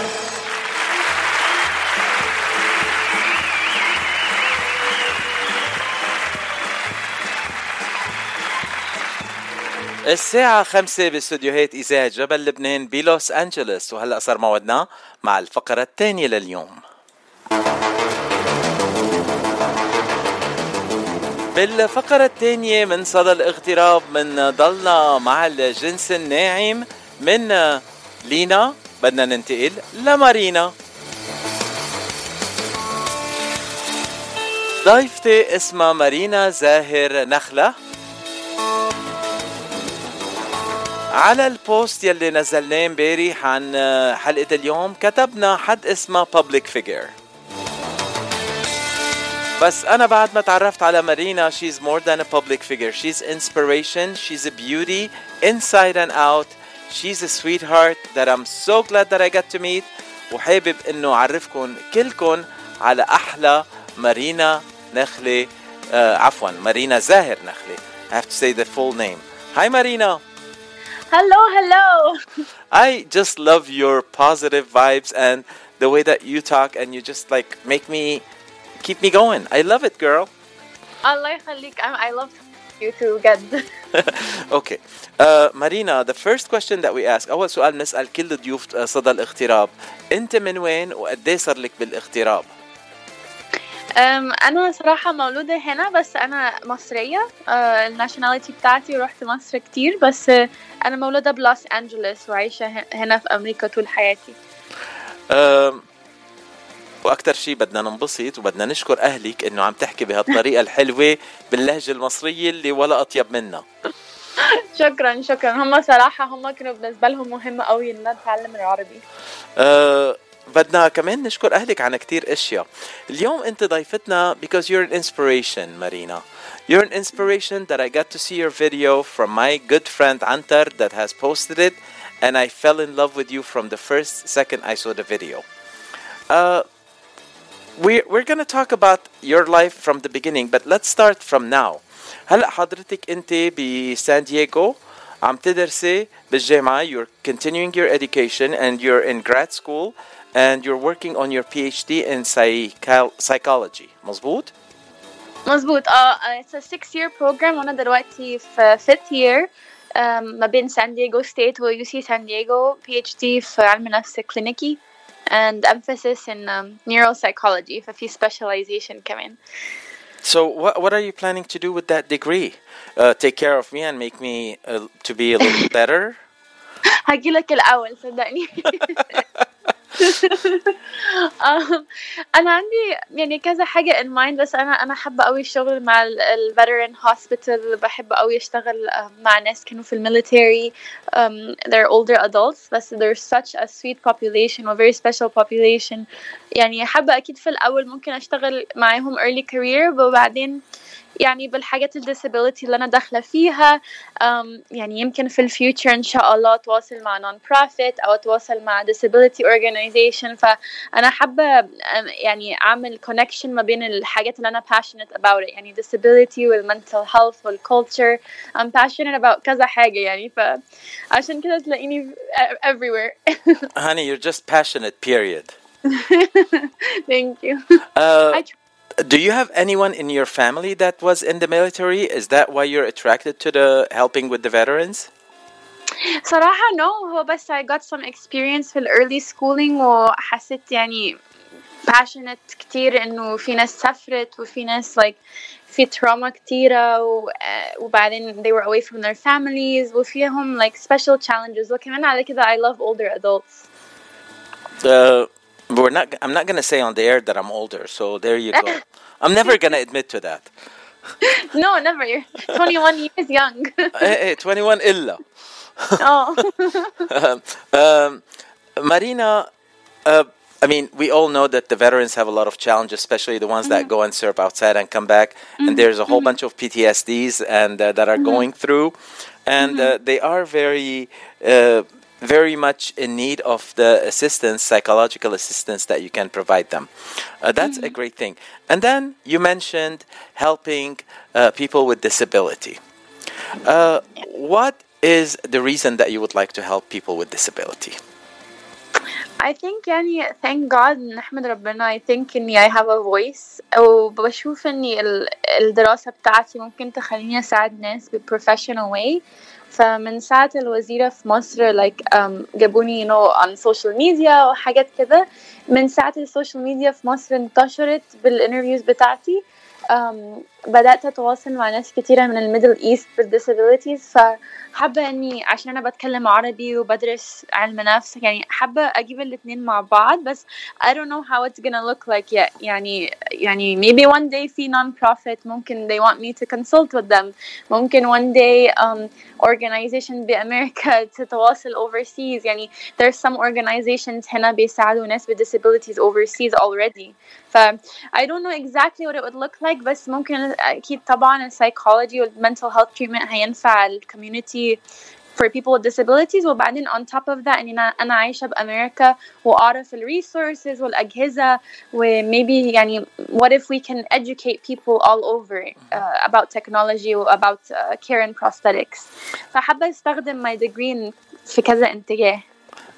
الساعة خمسة باستديوهات إذاعة جبل لبنان بلوس أنجلوس وهلأ صار موعدنا مع الفقرة الثانية لليوم. بالفقرة الثانية من صدى الاغتراب من ضلنا مع الجنس الناعم من لينا بدنا ننتقل لمارينا. ضيفتي اسمها مارينا زاهر نخلة. على البوست يلي نزلناه امبارح عن حلقة اليوم كتبنا حد اسمه public figure. بس أنا بعد ما تعرفت على مارينا she's more than a public figure she's inspiration she's a beauty inside and out she's a sweetheart that I'm so glad that I got to meet وحابب انه اعرفكم كلكم على احلى مارينا نخلة آه عفوا مارينا زاهر نخلة I have to say the full name Hi Marina Hello, hello. I just love your positive vibes and the way that you talk and you just like make me keep me going. I love it, girl. Allah يخليك. I love you too جد. okay. Uh, Marina, the first question that we ask أول سؤال نسأل كل ضيوف صدى الاغتراب أنت من وين وقد إيه صار لك بالاغتراب؟ أم أنا صراحة مولودة هنا بس أنا مصرية أه الناشوناليتي بتاعتي ورحت مصر كتير بس أه أنا مولودة بلوس أنجلوس وعايشة هنا في أمريكا طول حياتي أم، وأكثر شيء بدنا ننبسط وبدنا نشكر أهلك إنه عم تحكي بهالطريقة الحلوة باللهجة المصرية اللي ولا أطيب منها شكرا شكرا. هم صراحة هم كانوا بالنسبة لهم مهم قوي إن أنا أتعلم العربي. أه بدنا كمان نشكر أهلك عن كتير أشياء. اليوم أنت ضيفتنا because you're an inspiration Marina you're an inspiration that I got to see your video from my good friend Antar that has posted it and I fell in love with you from the first second I saw the video. uh, we're, we're gonna talk about your life from the beginning but let's start from now هلا حضرتك انت بسان دييغو عم تدرسي بالجامعة you're continuing your education and you're in grad school and you're working on your PhD in psycho- psychology مزبوط؟ مظبوط اه it's a six year program وانا دلوقتي في fifth year um, ما بين سان دييغو ستيت و UC سان دييغو PhD في علم نفس كلينيكي and emphasis in um, neuropsychology ففي specialization كمان So what, what are you planning to do with that degree? Uh, take care of me and make me uh, to be a little better? هجيلك الأول صدقني um, أنا عندي يعني كذا حاجة in mind بس أنا أنا حابة أوي الشغل مع ال ال veteran hospital بحب أوي أشتغل um, مع ناس كانوا في الميليتري um, they're older adults بس they're such a sweet population و very special population. يعني حابة أكيد في الأول ممكن أشتغل معاهم early career وبعدين يعني بالحاجات ال disability اللي أنا داخلة فيها um, يعني يمكن في ال future إن شاء الله أتواصل مع non-profit أو أتواصل مع disability organization. فأنا حابة يعني أعمل connection ما بين الحاجات اللي أنا passionate about it يعني disability وال mental health وال culture. I'm passionate about كذا حاجة يعني فعشان كده تلاقيني everywhere. Honey, you're just passionate, period. thank you. Uh, I do you have anyone in your family that was in the military? Is that why you're attracted to the helping with the veterans? صراحة no هو بس I got some experience في ال early schooling وحسيت يعني passionate كتير انه في ناس سافرت وفي ناس like في trauma كتيرة و, آه، وبعدين they were away from their families وفيهم like special challenges وكمان على كده I love older adults Uh, we're not. I'm not gonna say on the air that I'm older. So there you go. I'm never gonna admit to that. no, never. You're 21 years young. hey, eh, eh, 21 illa. oh. Um, um, Marina, uh, I mean, we all know that the veterans have a lot of challenges, especially the ones mm-hmm. that go and serve outside and come back. Mm-hmm. And there's a whole mm-hmm. bunch of PTSDs and uh, that are mm-hmm. going through, and uh, mm-hmm. they are very uh, Uh, very much in need of the assistance, psychological assistance that you can provide them. Uh, that's a great thing. And then you mentioned helping uh, people with disability. Uh, what is the reason that you would like to help people with disability? I think يعني thank God نحمد ربنا I think إني I have a voice وبشوف إني ال- الدراسة بتاعتي ممكن تخليني أساعد ناس ب professional way فمن ساعة الوزيرة في مصر like um, جابوني you know on social media وحاجات كده. من ساعة السوشيال ميديا في مصر انتشرت بال interviews بتاعتي. Um, بدأت أتواصل مع ناس كتيرة من ال Middle East بال disabilities فحابة إني عشان أنا بتكلم عربي وبدرس علم نفس يعني حابة أجيب الاتنين مع بعض بس I don't know how it's gonna look like yet يعني يعني maybe one day في non-profit ممكن they want me to consult with them ممكن one day um, organization بأمريكا تتواصل overseas يعني there's some organizations هنا بيساعدوا ناس disabilities overseas already ف I don't know exactly what it would look like بس ممكن أكيد طبعا السايكولوجي والmental health treatment هينفع الكوميونتي for people with disabilities وبعدين on top of that اني أنا أنا عايشة بأمريكا وأعرف ال resources والأجهزة و maybe يعني what if we can educate people all over uh, about technology و about uh, care and prosthetics فحابة أستخدم my degree في كذا اتجاه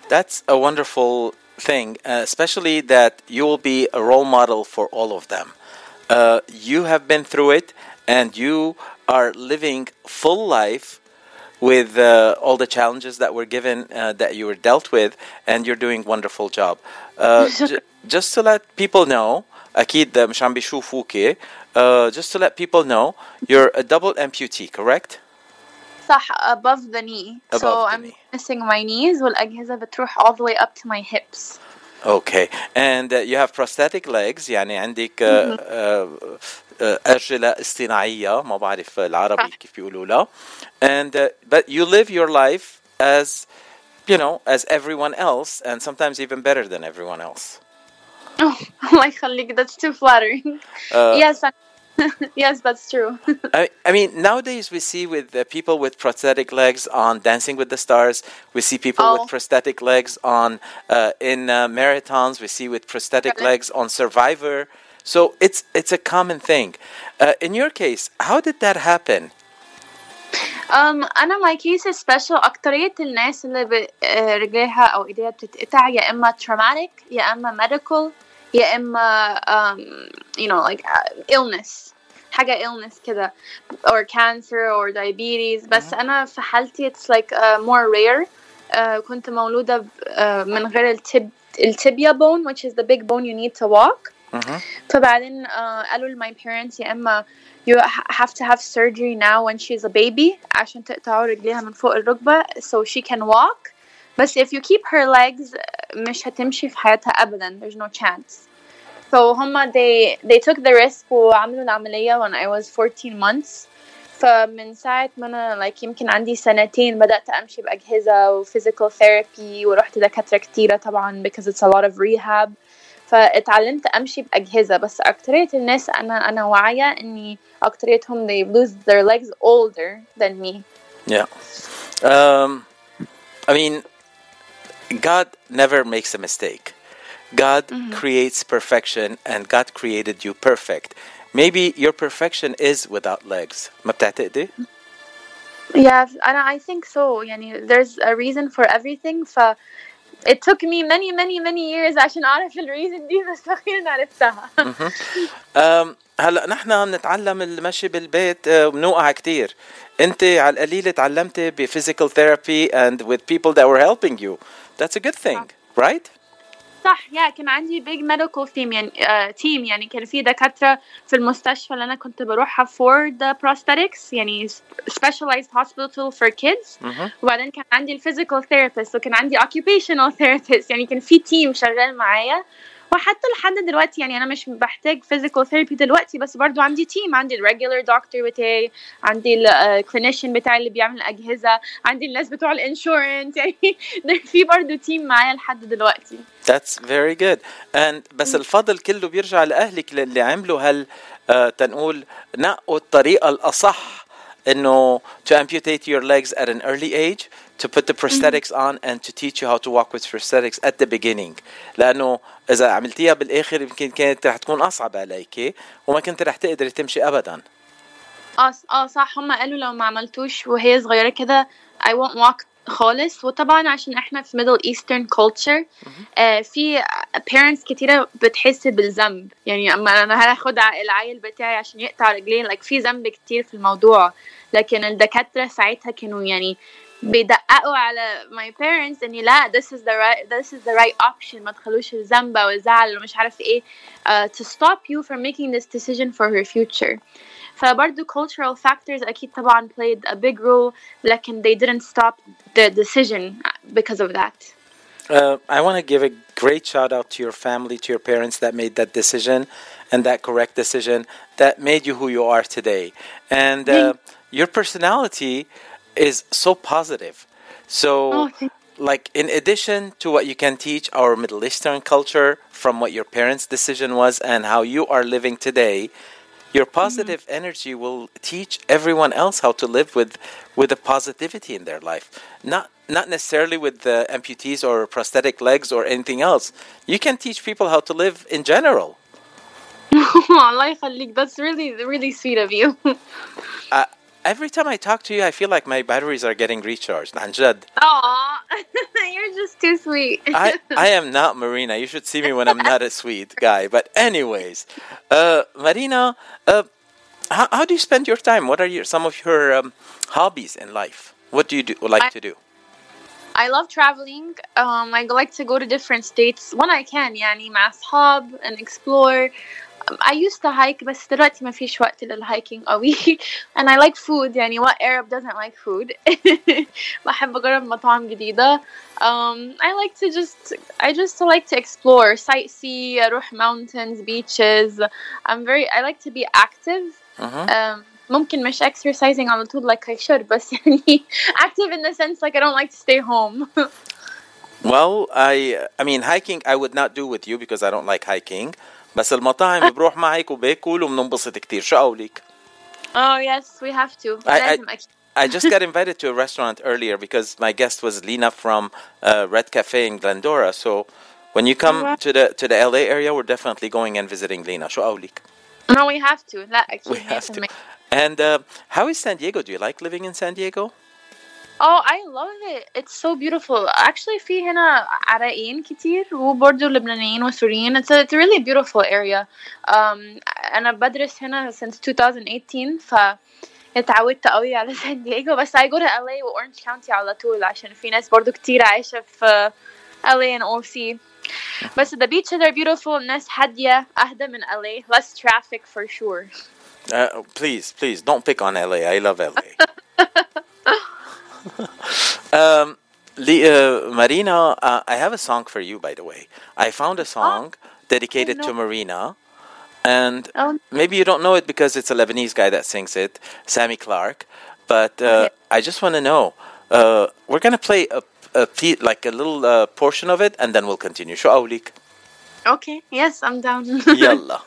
That's a wonderful thing, uh, especially that you will be a role model for all of them. Uh, you have been through it, and you are living full life with uh, all the challenges that were given uh, that you were dealt with, and you're doing wonderful job. Uh, j- just to let people know, اكيد مش عم بيشوفوكي uh, just to let people know you're a double amputee correct صح above the knee Above so the I'm missing my knees والأجهزة بتروح all the way up to my hips Okay, and uh, you have prosthetic legs يعني عندك uh, uh, uh, أرجلة اصطناعية ما بعرف العربي كيف بيقولوا لها and uh, but you live your life as you know as everyone else and sometimes even better than everyone else oh الله يخليك that's too flattering Uh, yes I- yes that's true I, I mean, nowadays we see with uh, people with prosthetic legs on Dancing with the Stars. We see people Oh. with prosthetic legs on uh, in uh, marathons. We see with prosthetic legs on Survivor. So it's it's a common thing. Uh, in your case, how did that happen? um, أنا my case is special أكترية الناس اللي ب- آه، رجليها أو إيديها بتتقطع يا إما traumatic يا إما medical يا إما um, you know like uh, illness حاجة illness كده or cancer or diabetes بس أنا في حالتي it's like uh, more rare uh, كنت مولودة ب- uh, من غير التب التibia bone which is the big bone you need to walk فبعدين uh, قالوا لماي parents يا اما you ha- have to have surgery now when she's a baby عشان تقطعوا رجليها من فوق الركبة so she can walk بس if you keep her legs مش هتمشي في حياتها أبدا. There's no chance. So هما they they took the risk وعملوا العملية when I was 14 months. فمن ساعة ما أنا like يمكن عندي سنتين بدأت أمشي بأجهزة و physical therapy ورحت دكاترة كتيرة طبعا because it's a lot of rehab. فاتعلمت أمشي بأجهزة. بس أكترية الناس أنا أنا واعية إني أكتريتهم they lose their legs older than me. Yeah. Um, I mean, God never makes a mistake. God creates perfection, and God created you perfect. Maybe your perfection is without legs. ما بتعتقدي؟ yeah انا I think so يعني there's a reason for everything ف it took me many many many years عشان اعرف ال reason دي بس اخيرا عرفتها أم هلا نحن بنتعلم المشي بالبيت أه، وبنوقع كتير انت على القليل تعلمتي بفيزيكال ثيرابي and with people that were helping you That's a good thing right? صح yeah كان عندي big medical team يعني uh, team يعني كان في دكاترة في المستشفى اللي أنا كنت بروحها for the prosthetics يعني specialized hospital for kids. وبعدين كان عندي ال physical therapist وكان عندي occupational therapist يعني كان في team شغال معايا. وحتى لحد دلوقتي يعني أنا مش بحتاج physical therapy دلوقتي بس برضو عندي team عندي ال regular doctor بتاعي عندي ال clinician بتاعي اللي بيعمل أجهزة عندي الناس بتوع ال insurance يعني في برضو team معايا لحد دلوقتي. That's very good. And بس الفضل كله بيرجع لأهلك اللي عملوا هال آه، تنقول نقوا الطريقة الأصح إنه to amputate your legs at an early age, to put the prosthetics on and to teach you how to walk with prosthetics at the beginning. لأنه إذا عملتيها بالآخر يمكن كانت رح تكون أصعب عليك وما كنت رح تقدري تمشي أبدا. آه آه صح. هم قالوا لو ما عملتوش وهي صغيرة كده I won't walk خالص. وطبعا عشان إحنا في eastern culture آه في parents كتيرة بتحس بالذنب. يعني أما أنا هاخد العيل بتاعي عشان يقطع رجلين؟ like في ذنب كتير في الموضوع. لكن الدكاترة ساعتها كانوا يعني بيدققوا على my parents اني لا this is the right this is the right option ما تخلوش الذنب او الزعل ومش عارف ايه uh, to stop you from making this decision for her future فبرضه cultural factors أكيد طبعا played a big role لكن they didn't stop the decision because of that. Uh, I want to give a great shout out to your family, to your parents that made that decision and that correct decision that made you who you are today. And uh, your personality is so positive. So, oh, like, in addition to what you can teach our Middle Eastern culture from what your parents' decision was and how you are living today, your mm-hmm. positive mm-hmm. energy will teach everyone else how to live with with a positivity in their life. Not not necessarily with the amputees or prosthetic legs or anything else. You can teach people how to live in general. Oh, that's really really sweet of you. Uh, every time i talk to you i feel like my batteries are getting recharged عن جد Aw, you're just too sweet. I, I am not Marina. You should see me when I'm not a sweet guy. But anyways, uh, Marina, uh, how, how do you spend your time? What are your some of your um, hobbies in life? What do you do like I- to do? I love traveling. Um, I like to go to different states when I can يعني مع أصحاب and explore I used to hike بس دلوقتي ما فيش وقت للهايكينج قوي and I like food يعني what Arab doesn't like food بحب أجرب مطاعم جديدة um, I like to just I just like to explore sightsee أروح mountains beaches I'm very I like to be active um, ممكن مش exercising على طول like I should بس يعني active in the sense like I don't like to stay home Well, I I mean hiking I would not do with you because I don't like hiking. بس المطاعم بروح معك وباكل وبننبسط كتير شو قولك؟ oh yes we have to I- I- لازم أكيد I just got invited to a restaurant earlier because my guest was Lena from uh, Red Cafe in Glendora. So when you come wow. to the to the LA area, we're definitely going and visiting Lena. شو قولك؟ no we have to لا أكيد We have to. 100%. And uh, how is San Diego? Do you like living in San Diego? Oh, I love it. It's so beautiful. Actually, في هنا عراقيين كتير وبرضه لبنانيين وسوريين. It's a, it's a really beautiful area. Um, أنا بدرس هنا since 2018 ف اتعودت قوي على سان دييغو بس I go to LA و Orange County على طول عشان في ناس برضه كتير عايشة في LA and OC. بس the beaches are beautiful. الناس هادية أهدى من LA. Less traffic for sure. Uh, please, please don't pick on LA. I love LA. um, Le- uh, Marina, uh, I have a song for you, by the way. I found a oh. song oh, dedicated to Marina, and oh. maybe you don't know it because it's a Lebanese guy that sings it, Sammy Clark. But uh, okay. I just want to know. Uh, we're gonna play a, a pe- like a little uh, portion of it, and then we'll continue. Sure, Okay. Yes, I'm down. Yalla.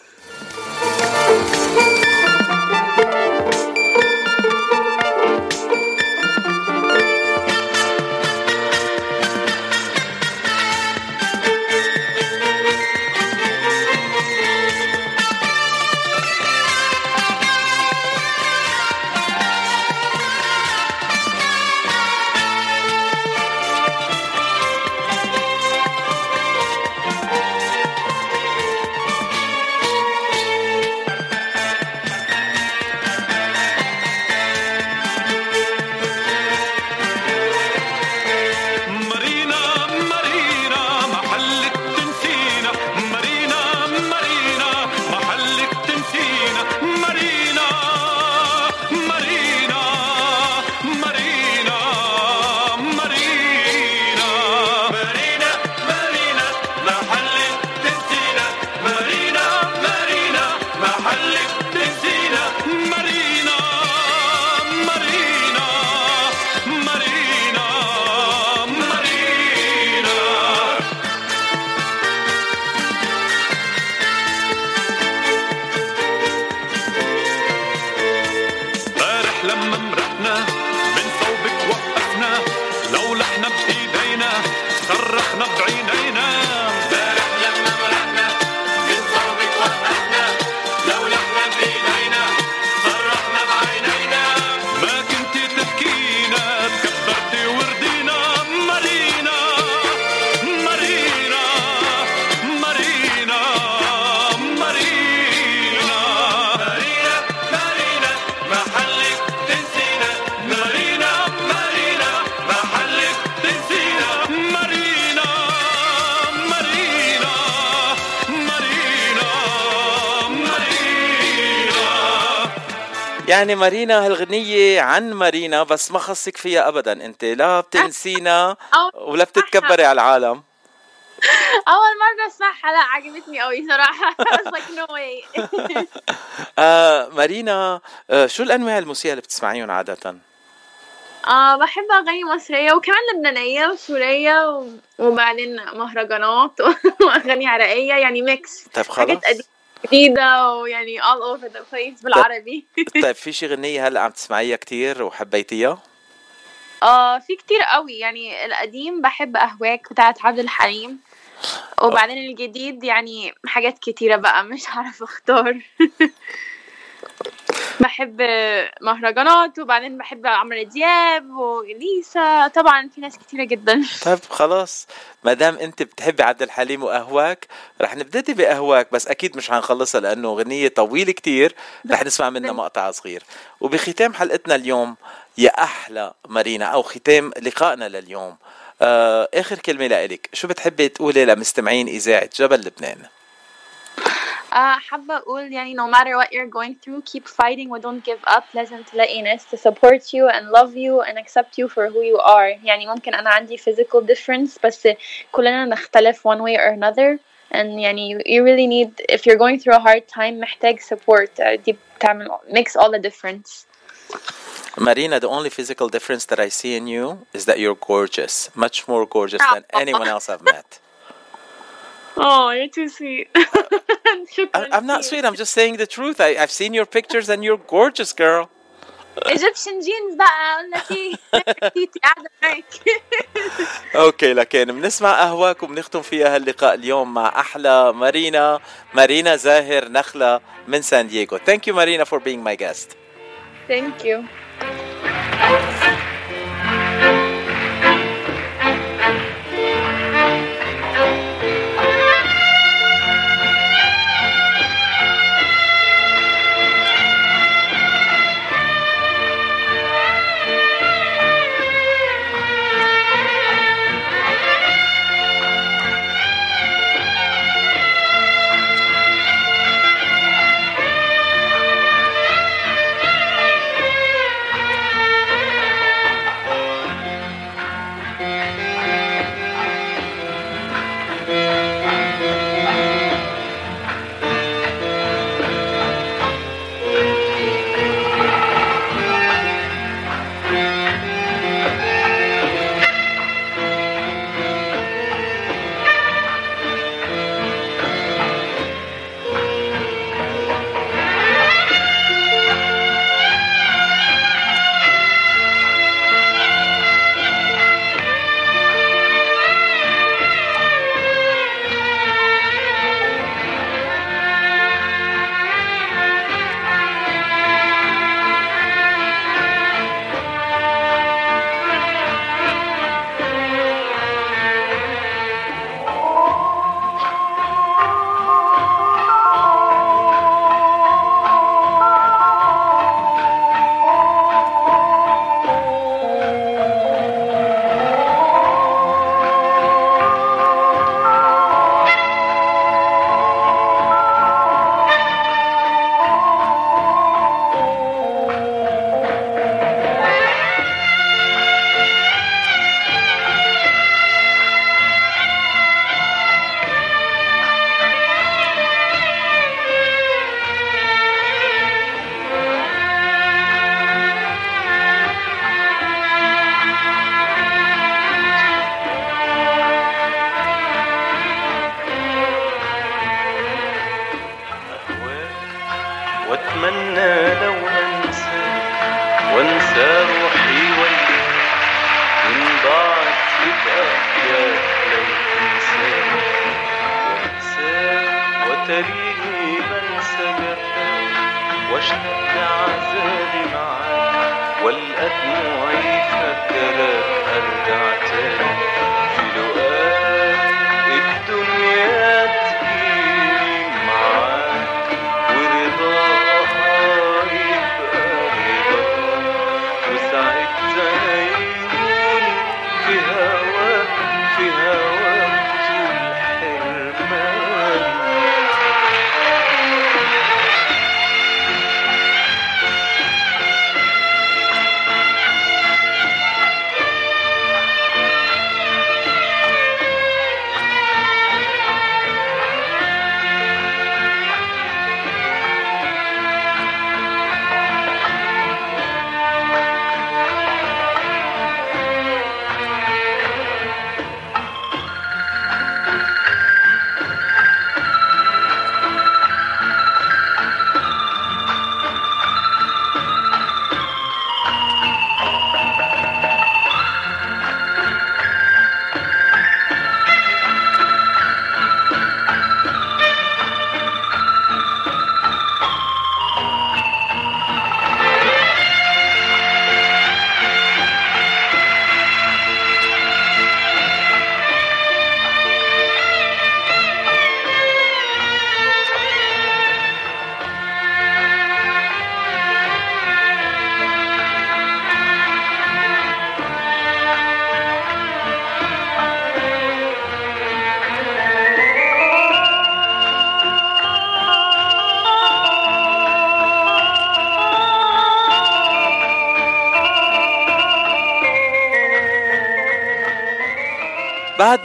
مارينا هالغنية عن مارينا بس ما خصك فيها أبدا. أنت لا بتنسينا ولا بتتكبري على العالم. أول مرة أسمعها. لا عجبتني قوي was like no way. آه مارينا آه شو الأنواع الموسيقى اللي بتسمعيهم عادة؟ آه بحب أغاني مصرية وكمان لبنانية وسورية و... وبعدين مهرجانات وأغاني عراقية يعني ميكس طيب خلص حاجات قديمة. جديدة ويعني all over the place بالعربي. طيب في شي غنية هلا عم تسمعيها كتير وحبيتيها؟ آه في كتير قوي. يعني القديم بحب أهواك بتاعت عبد الحليم. وبعدين الجديد يعني حاجات كتيرة بقى مش هعرف أختار. بحب مهرجانات وبعدين بحب عمرو دياب وليسا طبعا في ناس كتيرة جدا. طيب خلاص. ما دام أنت بتحبي عبد الحليم وأهواك رح نبتدي بأهواك بس أكيد مش حنخلصها لأنه غنيه طويلة كتير. رح نسمع منها مقطع صغير. وبختام حلقتنا اليوم يا أحلى مارينا أو ختام لقائنا لليوم. آه آخر كلمة لإلك. شو بتحبي تقولي لمستمعين إذاعة جبل لبنان؟ آه حابة أقول يعني no matter what you're going through keep fighting و don't give up لازم تلاقي ناس to support you and love you and accept you for who you are يعني ممكن أنا عندي physical difference بس كلنا نختلف one way or another and يعني you, you really need if you're going through a hard time محتاج support آه، دي بتعمل makes all the difference Marina, the only physical difference that I see in you is that you're gorgeous, much more gorgeous than anyone else I've met. Oh you're too sweet I, I'm not sweet. I'm just saying the truth. I, I've seen your pictures, and you're gorgeous, girl. Egyptian jeans بقى لك إيه تيتي قاعدة معاك okay لكن بنسمع قهواك وبنختم فيها هاللقاء اليوم مع أحلى مارينا مارينا زاهر نخله من سان دييغو. Thank you, Marina, for being my guest. thank you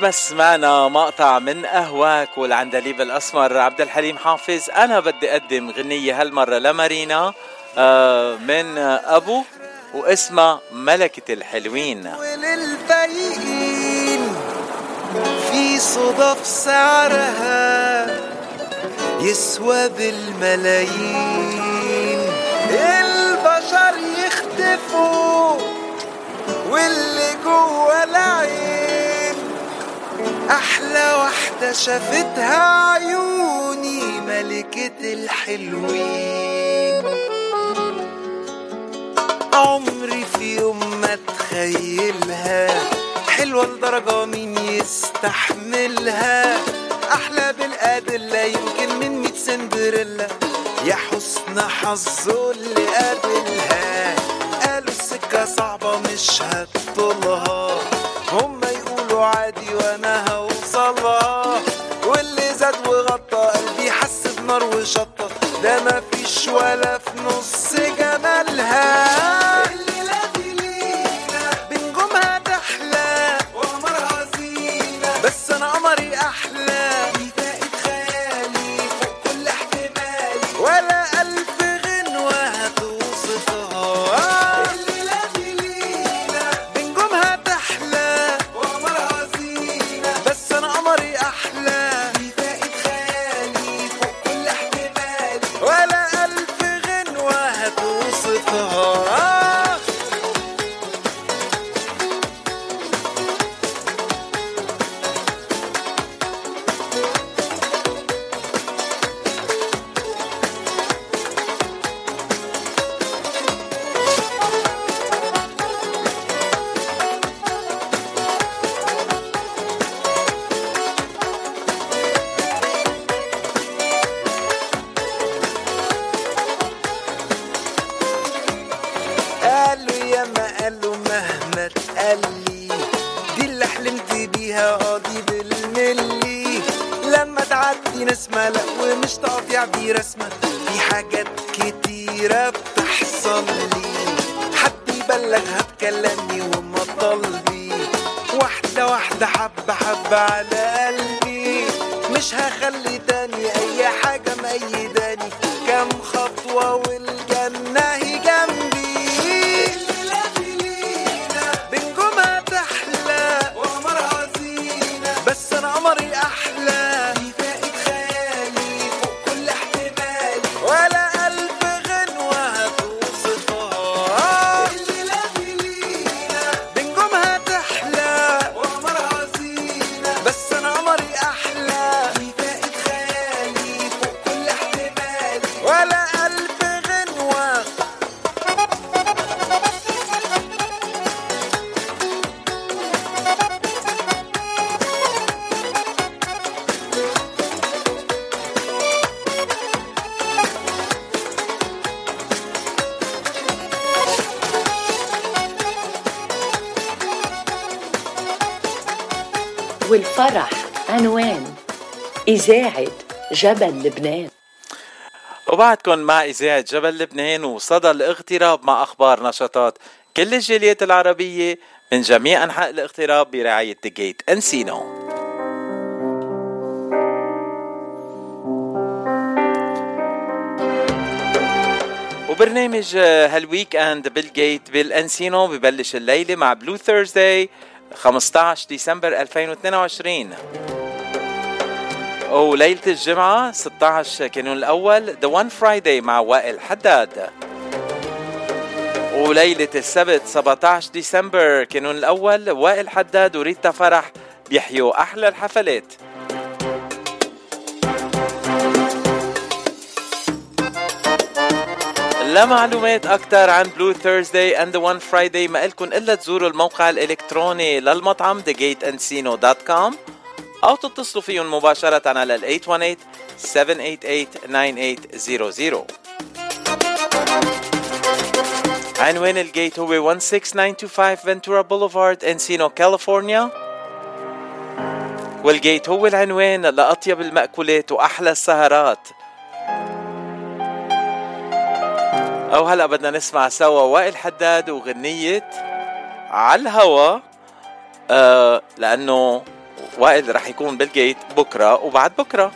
ما سمعنا مقطع من قهواك والعندليب الأسمر. عبد الحليم حافظ أنا بدي أقدم غنية هالمرة لمارينا آه، من أبو واسمها ملكة الحلوين. وللبايقين في صدف سعرها يسوى بالملايين. البشر يختفوا واللي العين أحلى واحدة شافتها عيوني ملكة الحلوين. عمري في يوم ما أتخيلها حلوة لدرجة مين يستحملها. أحلى بالأدلة يمكن من ميت سندريلا. يا حسن حظه اللي قابلها. قالوا السكة صعبة مش هتطولها عادي وأنا هوصلها واللي زاد وغطى قلبي حس بنار وشطة. ده مفيش ولا إذاعة جبل لبنان. وبعدكم مع إذاعة جبل لبنان وصدى الاغتراب مع أخبار نشاطات كل الجاليات العربية من جميع أنحاء الاغتراب برعاية Gate Encino. وبرنامج هال weekend بال Gate بال Encino ببلش الليلة مع Blue Thursday 15 ديسمبر 2022 وليلة الجمعة 16 كانون الأول The One Friday مع وائل حداد. وليلة السبت 17 ديسمبر كانون الأول وائل حداد وريتا فرح بيحيوا أحلى الحفلات. لمعلومات أكثر عن Blue Thursday The One Friday ما إلكن إلا تزوروا الموقع الإلكتروني للمطعم thegateencino.com أو تتصلوا فيهم مباشرة على ال 818-788-9800 عنوان ال Gate هو 16925 Ventura Boulevard Encino كاليفورنيا وال Gate هو العنوان لأطيب المأكولات وأحلى السهرات أو هلأ بدنا نسمع سوا وائل حداد وغنية على الهوا آه لأنه وائل رح يكون بالجيت بكرة وبعد بكرة.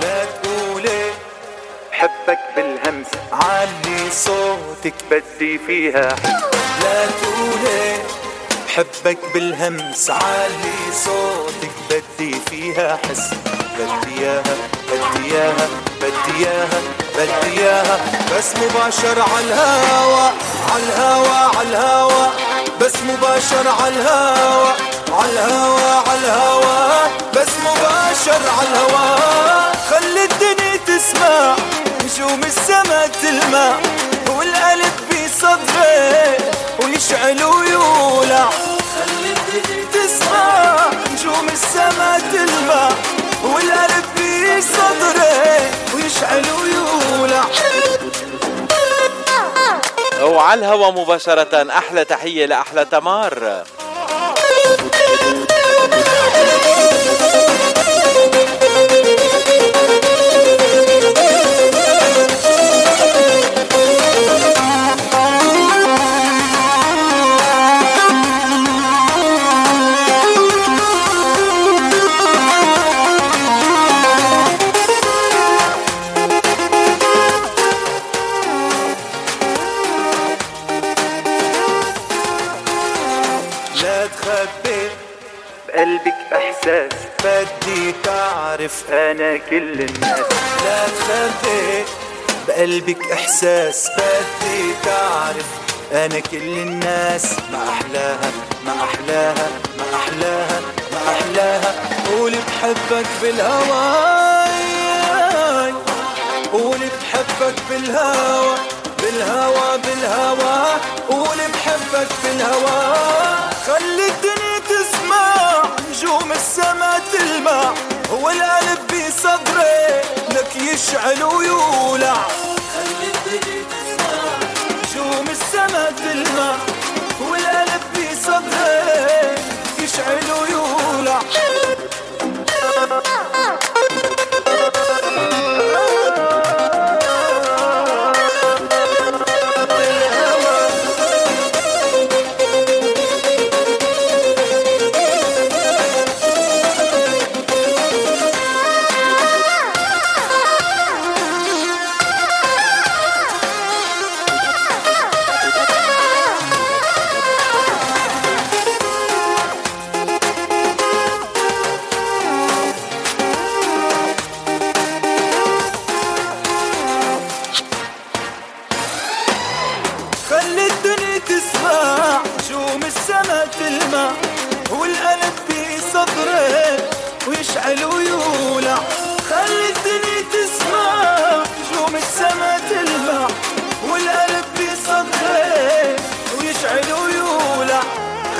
لا تقولي بحبك بالهمس علي صوتك بدي فيها. لا تقولي بحبك بالهمس علي صوتك بدي فيها. حس بدي اياها بدي اياها بدي اياها بدي اياها بس مباشر على الهوا على الهوا على الهوا بس مباشر على الهوا على الهوا على الهوا بس مباشر على الهوا خلي الدنيا تسمع نجوم السما تلمع. والقلب بصدري ويشعل ويولع. خلي الدنيا تسمع نجوم السما تلمع. والقلب بصدري ويشعل ويولع وعلى الهوا مباشرة. أحلى تحية لأحلى تمار. إحساس. بدي تعرف أنا كل الناس. لا تخبي بقلبك إحساس. بدي تعرف أنا كل الناس. ما أحلاها ما أحلاها ما أحلاها ما أحلاها. قولي بحبك بالهوى قولي بحبك بالهوى بالهوى بالهوى قولي بحبك بالهوى خلي الدنيا تسمع. نجوم السما تلمع والقلب بصدري لك يشعل ويولع. خلي الدنيا تسمع نجوم السما تلمع.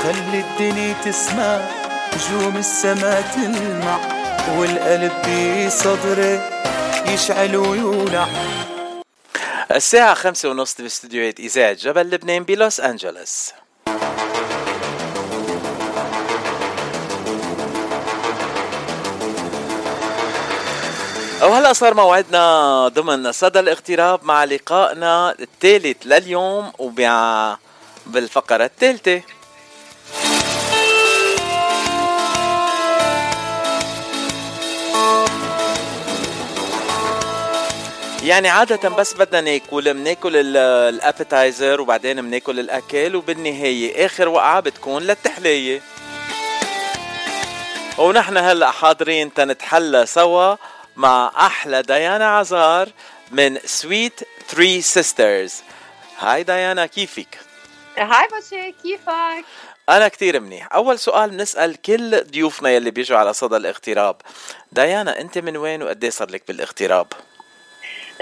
خلي الدنيا تسمع نجوم السما تلمع والقلب بصدري يشعل ويولع. الساعة خمسة ونص باستديوهات إذاعة جبل لبنان بلوس أنجلوس. وهلا صار موعدنا ضمن صدى الاغتراب مع لقائنا الثالث لليوم ومع بالفقرة الثالثة. يعني عادة بس بدنا ناكل بناكل الأبيتايزر وبعدين بناكل الأكل وبالنهاية آخر وقعة بتكون للتحلية ونحن هلأ حاضرين تنتحلى سوا مع أحلى ديانا عزار من Sweet Three Sisters hi ديانا كيفك؟ hi باتشي كيفك؟ أنا كتير منيح أول سؤال بنسأل كل ضيوفنا يلي بيجوا على صدى الاغتراب ديانا أنت من وين وقديه صار لك بالاغتراب؟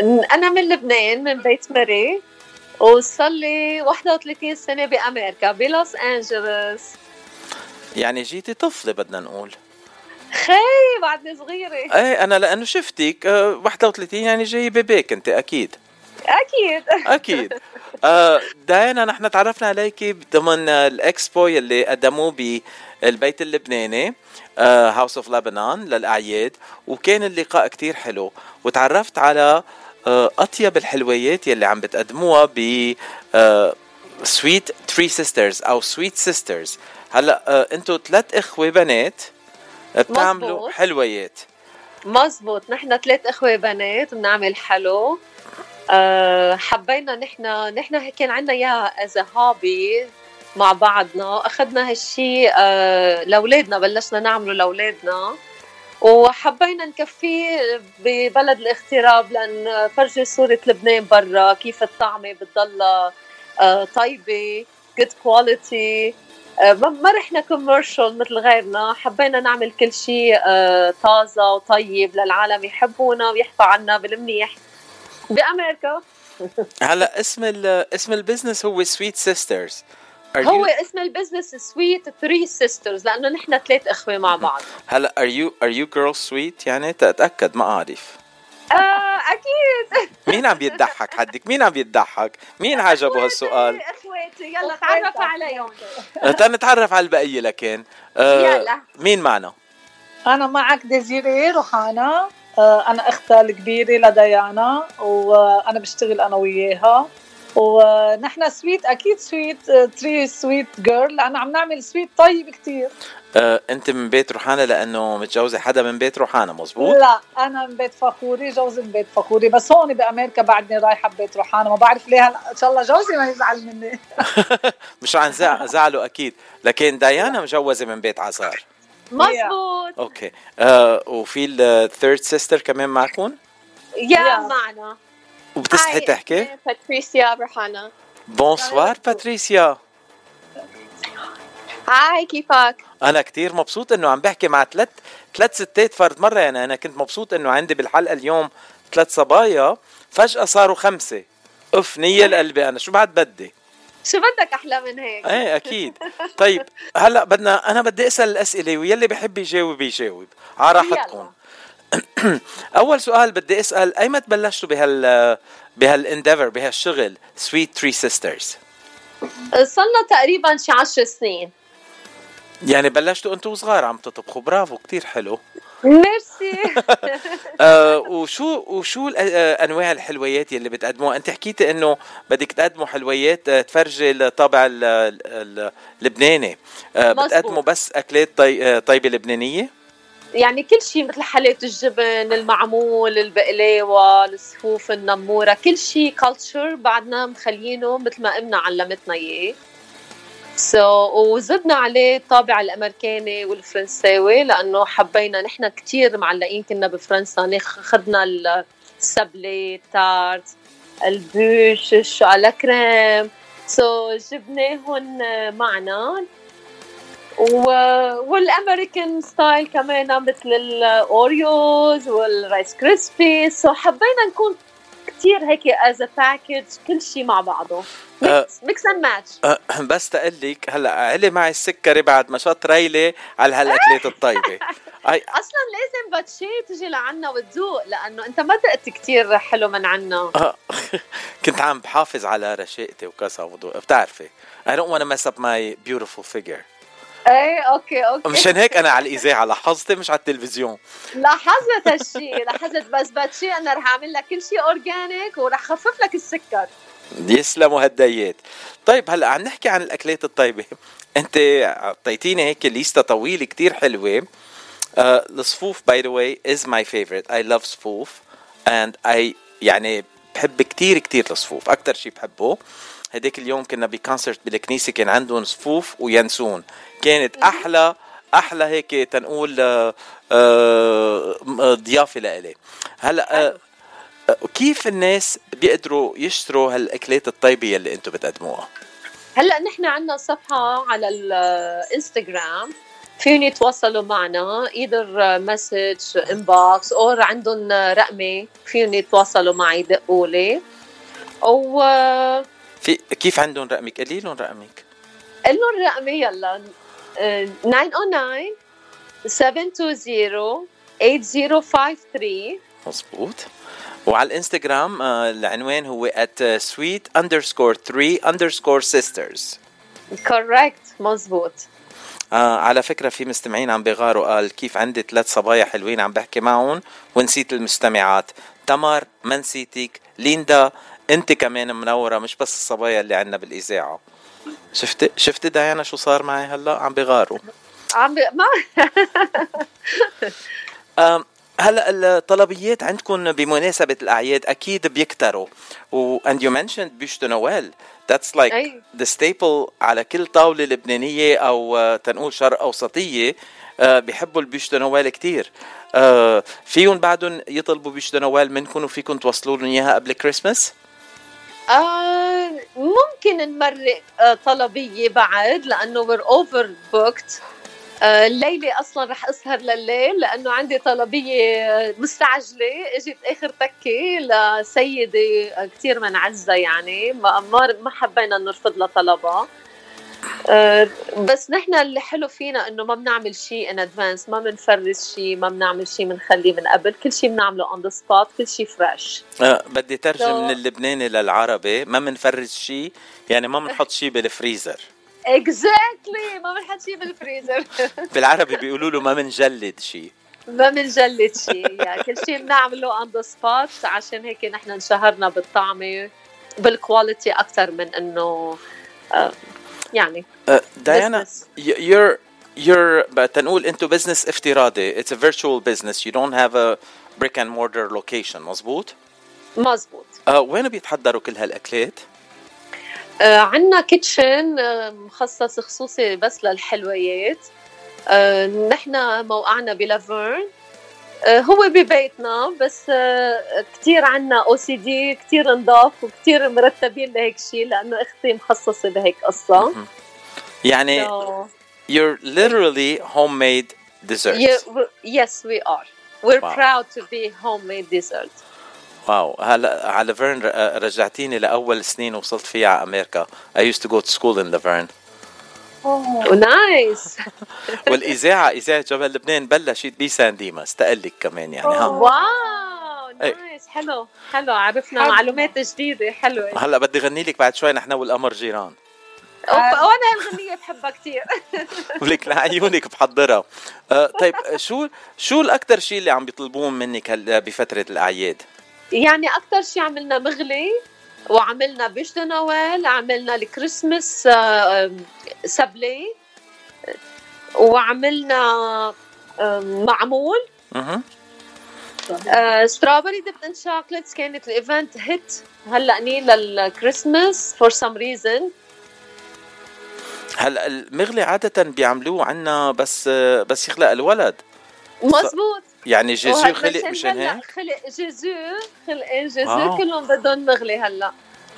أنا من لبنان من بيت مري وصار لي 31 سنة بأمريكا بلوس أنجلوس. يعني جيتي طفلة بدنا نقول. خي بعدني صغيرة. إيه أنا لأنه شفتك آه، 31 يعني جاي baby أنت أكيد. أكيد. أكيد. آه، ديانا نحن تعرفنا عليك ضمن الإكسبو يلي قدموه بالبيت اللبناني House of Lebanon للأعياد وكان اللقاء كتير حلو. وتعرفت على آه، أطيب الحلويات يلي عم بتقدموها ب Sweet Three Sisters أو Sweet Sisters هلأ آه، أنتوا ثلاث إخوة بنات آه، بتعملوا مزبوط. حلويات. مزبوط نحن ثلاث إخوة بنات بنعمل حلو. أه حبينا نحن نحن كان عندنا إياها از هوبي مع بعضنا. أخذنا هالشيء أه لأولادنا بلشنا نعمله لأولادنا. وحبينا نكفيه ببلد الاغتراب لأن فرجي صورة لبنان برا كيف الطعمة بتضلها أه طيبة good quality آه، ما رحنا commercial مثل غيرنا حبينا نعمل كل شيء آه، طازة وطيب للعالم يحبونا ويحكوا عنا بالمنيح. بأمريكا. هلا اسم اسم ال business هو Sweet Sisters هو اسم ال business Sweet Three Sisters لأنه نحن ثلاث إخوة مع بعض. هلا are you are you girl sweet يعني تتاكد ما أعرف. آه أكيد. مين عم يضحك حدك؟ مين عم يضحك؟ مين عجبه هالسؤال؟ إخواتي يلا تعرفوا عليهم. تنتعرف على البقية لكن. آه يلا. مين معنا؟ أنا معك ديزيري روحانا آه، أنا أختها الكبيرة لديانا وأنا بشتغل أنا وياها. ونحن sweet أكيد sweet three sweet girl لأنه عم نعمل sweet طيب كتير. آه أنت من بيت روحانا لأنه متجوزة حدا من بيت روحانا مزبوط لا أنا من بيت فخوري جوزي من بيت فخوري بس هون بأمريكا بعدني رايحة ببيت روحانا ما بعرف ليه هلا إن شاء الله جوزي ما يزعل مني. مش عن زع- زعله أكيد. لكن ديانا مجوزة من بيت عزار. مزبوط okay. آه وفي ال third sister كمان معكم يا معنا. وبتستحي تحكي؟ باتريسيا برهانا bonsoir باتريسيا hi كيفك؟ أنا كتير مبسوط إنه عم بحكي مع ثلاث ثلاث ستات فرد مرة. يعني أنا كنت مبسوط إنه عندي بالحلقة اليوم ثلاث صبايا. فجأة صاروا خمسة. أف نيال قلبي أنا. شو بعد بدي؟ شو بدك أحلى من هيك؟ إيه أكيد. طيب هلأ بدنا أنا بدي أسأل الأسئلة ويلي بحب يجاوب يجاوب. على راحتكم. اول سؤال بدي أسأل أيمت بلشتوا بهال بهال endeavor بهالشغل Sweet Three Sisters صرنا تقريبا شي 10 سنين. يعني بلشتوا أنتوا صغار عم تطبخوا. برافو كتير حلو. ميرسي آه وشو وشو آه أنواع الحلويات يلي بتقدموها؟ أنت حكيتي إنه بدك تقدموا حلويات آه تفرجي الطابع ال- ال- اللبناني. آه. بتقدموا بس أكلات طي... آه طيبة لبنانية؟ يعني كل شيء مثل حلات الجبن المعمول البقلاوة الصفوف النمورة كل شيء كلتشر بعدنا مخلينه مثل ما أمنا علمتنا إياه. so so, وزدنا عليه الطابع الأمريكاني والفرنساوي لأنه حبينا نحن كتير معلقين كنا بفرنسا اخذنا السبلي التارت البوش الشوكولا كريم. so so, جبناهم معنا. و... وال American style كمان مثل ال Oreos وال Rice Krispies so حبينا نكون كتير هيك as package كل شيء مع بعضه. mix and match بس تقلك هلأ علي معي السكري بعد ما شط ريقي على هالأكلات الطيبة. أي أصلا لازم باتشي تجي لعنا وتذوق لأنه أنت ما دقت كتير حلو من عنا. آه كنت عم بحافظ على رشاقتي وكذا بتعرفي I don't want to mess up my beautiful figure. إيه okay okay. مشان هيك أنا على الإذاعة لاحظتي مش على التلفزيون. لاحظت هالشيء لاحظت بس باتشي أنا رح أعمل لك كل شيء organic ورح خفف لك السكر. يسلموا هالديات. طيب هلأ عم نحكي عن الأكلات الطيبة. أنت أعطيتيني هيك ليستا طويلة كتير حلوة. آه الصفوف by the way is my favorite I love صفوف. and I يعني بحب كتير كتير الصفوف. أكثر شيء بحبه هديك اليوم كنا ب concert بالكنيسة كان عندهم صفوف ويانسون. كانت أحلى أحلى هيك تنقول آه، آه، ضيافة لإلي. هلأ آه، كيف الناس بيقدروا يشتروا هالأكلات الطيبة يلي أنتم بتقدموها؟ هلأ نحن عندنا صفحة على الانستغرام فيهم يتواصلوا معنا either message inbox أو عندهم رقمي فيهم يتواصلوا معي يدقوا لي و في كيف عندهم رقمك؟ قولي لهم رقمك. قل لهم رقمي يلا. آه، 909 720 8053 مزبوط وعلى الانستغرام آه، العنوان هو at sweet underscore 3 underscore sisters. correct مزبوط آه على فكرة في مستمعين عم بيغاروا قال كيف عندي ثلاث صبايا حلوين عم بحكي معهم ونسيت المستمعات. تمر ما نسيتك ليندا انت كمان منورة مش بس الصبايا اللي عنا بالإذاعة. شفت؟ شفت ديانا شو صار معي هلا؟ عم بغاروا. عم ما هلا الطلبيات عندكم بمناسبة الأعياد أكيد بيكتروا. و and you mentioned بيشتو نوال. That's like أي. the staple على كل طاولة لبنانية أو آه، تنقول شرق أوسطية. آه، بيحبوا البيشتو نوال كتير. آه، فيهم بعدهم يطلبوا بيشتو نوال منكم وفيكم توصلوا لهم إياها قبل كريسماس آه ممكن نمرق آه طلبية بعد we're over booked آه الليلة أصلا رح أسهر لليل لأنه عندي طلبية مستعجلة إجت آخر تكة لسيدة آه، كتير منعزة يعني ما ما حبينا نرفض لها طلبها بس نحن اللي حلو فينا إنه ما بنعمل شيء in advance ما بنفرز شيء ما بنعمل شيء بنخليه من قبل كل شيء بنعمله on the spot كل شيء fresh آه، بدي ترجم So- من اللبناني للعربي ما منفرز شيء يعني ما بنحط شيء بالفريزر. exactly ما بنحط شيء بالفريزر. بالعربي بيقولوا له ما بنجلد شيء. ما بنجلد شيء يعني كل شيء بنعمله on the spot عشان هيك نحن انشهرنا بالطعمة بال quality أكثر من إنه آه، يعني Uh, you're you're but تنقول انتو business افتراضي. It's a virtual business. You don't have a brick and mortar location. مزبوط؟ مزبوط uh, وين بيتحضروا كل هالأكلات؟ آه عندنا kitchen آه مخصص خصوصي بس للحلويات آه نحن موقعنا بلافيرن هو ببيتنا بس آه كثير عنا OCD كثير نضاف وكثير مرتبين لهيك شيء لأنه أختي مخصصة بهيك قصة يعني So, you're literally homemade desserts. yeah, yes we are we're Wow. proud to be homemade dessert wow هلا لافيرن ر- رجعتيني لأول سنين وصلت فيها على أمريكا. I used to go to school in Laverne. nice والإذاعة إذاعة جبل لبنان بلشت بسان ديماس. تقلك كمان يعني ها؟ wow. nice حلو. حلو. عرفنا حلو. معلومات جديدة. حلوة. هلأ بدي غني لك بعد شوي نحن والقمر جيران. أوبا، وأنا هالغنية بحبها كثير ولك لعيونك بحضرها. آه طيب آه، شو شو الاكثر شيء اللي عم بيطلبوه منك هلا بفترة الأعياد؟ يعني أكثر شيء عملنا مغلي. وعملنا bûche de Noël عملنا الكريسماس آه، آم، سابلي وعملنا معمول. أها. strawberry dipped in chocolates كانت ال event hit هلا ني لل Christmas for some reason هلا المغلي عادة بيعملوه عنا بس آه، بس يخلق الولد. مزبوط يعني جيزو خلق مشان هيك؟ خلق جيزو خلقين جيزو آه. كلهم بدهم مغلي هلا.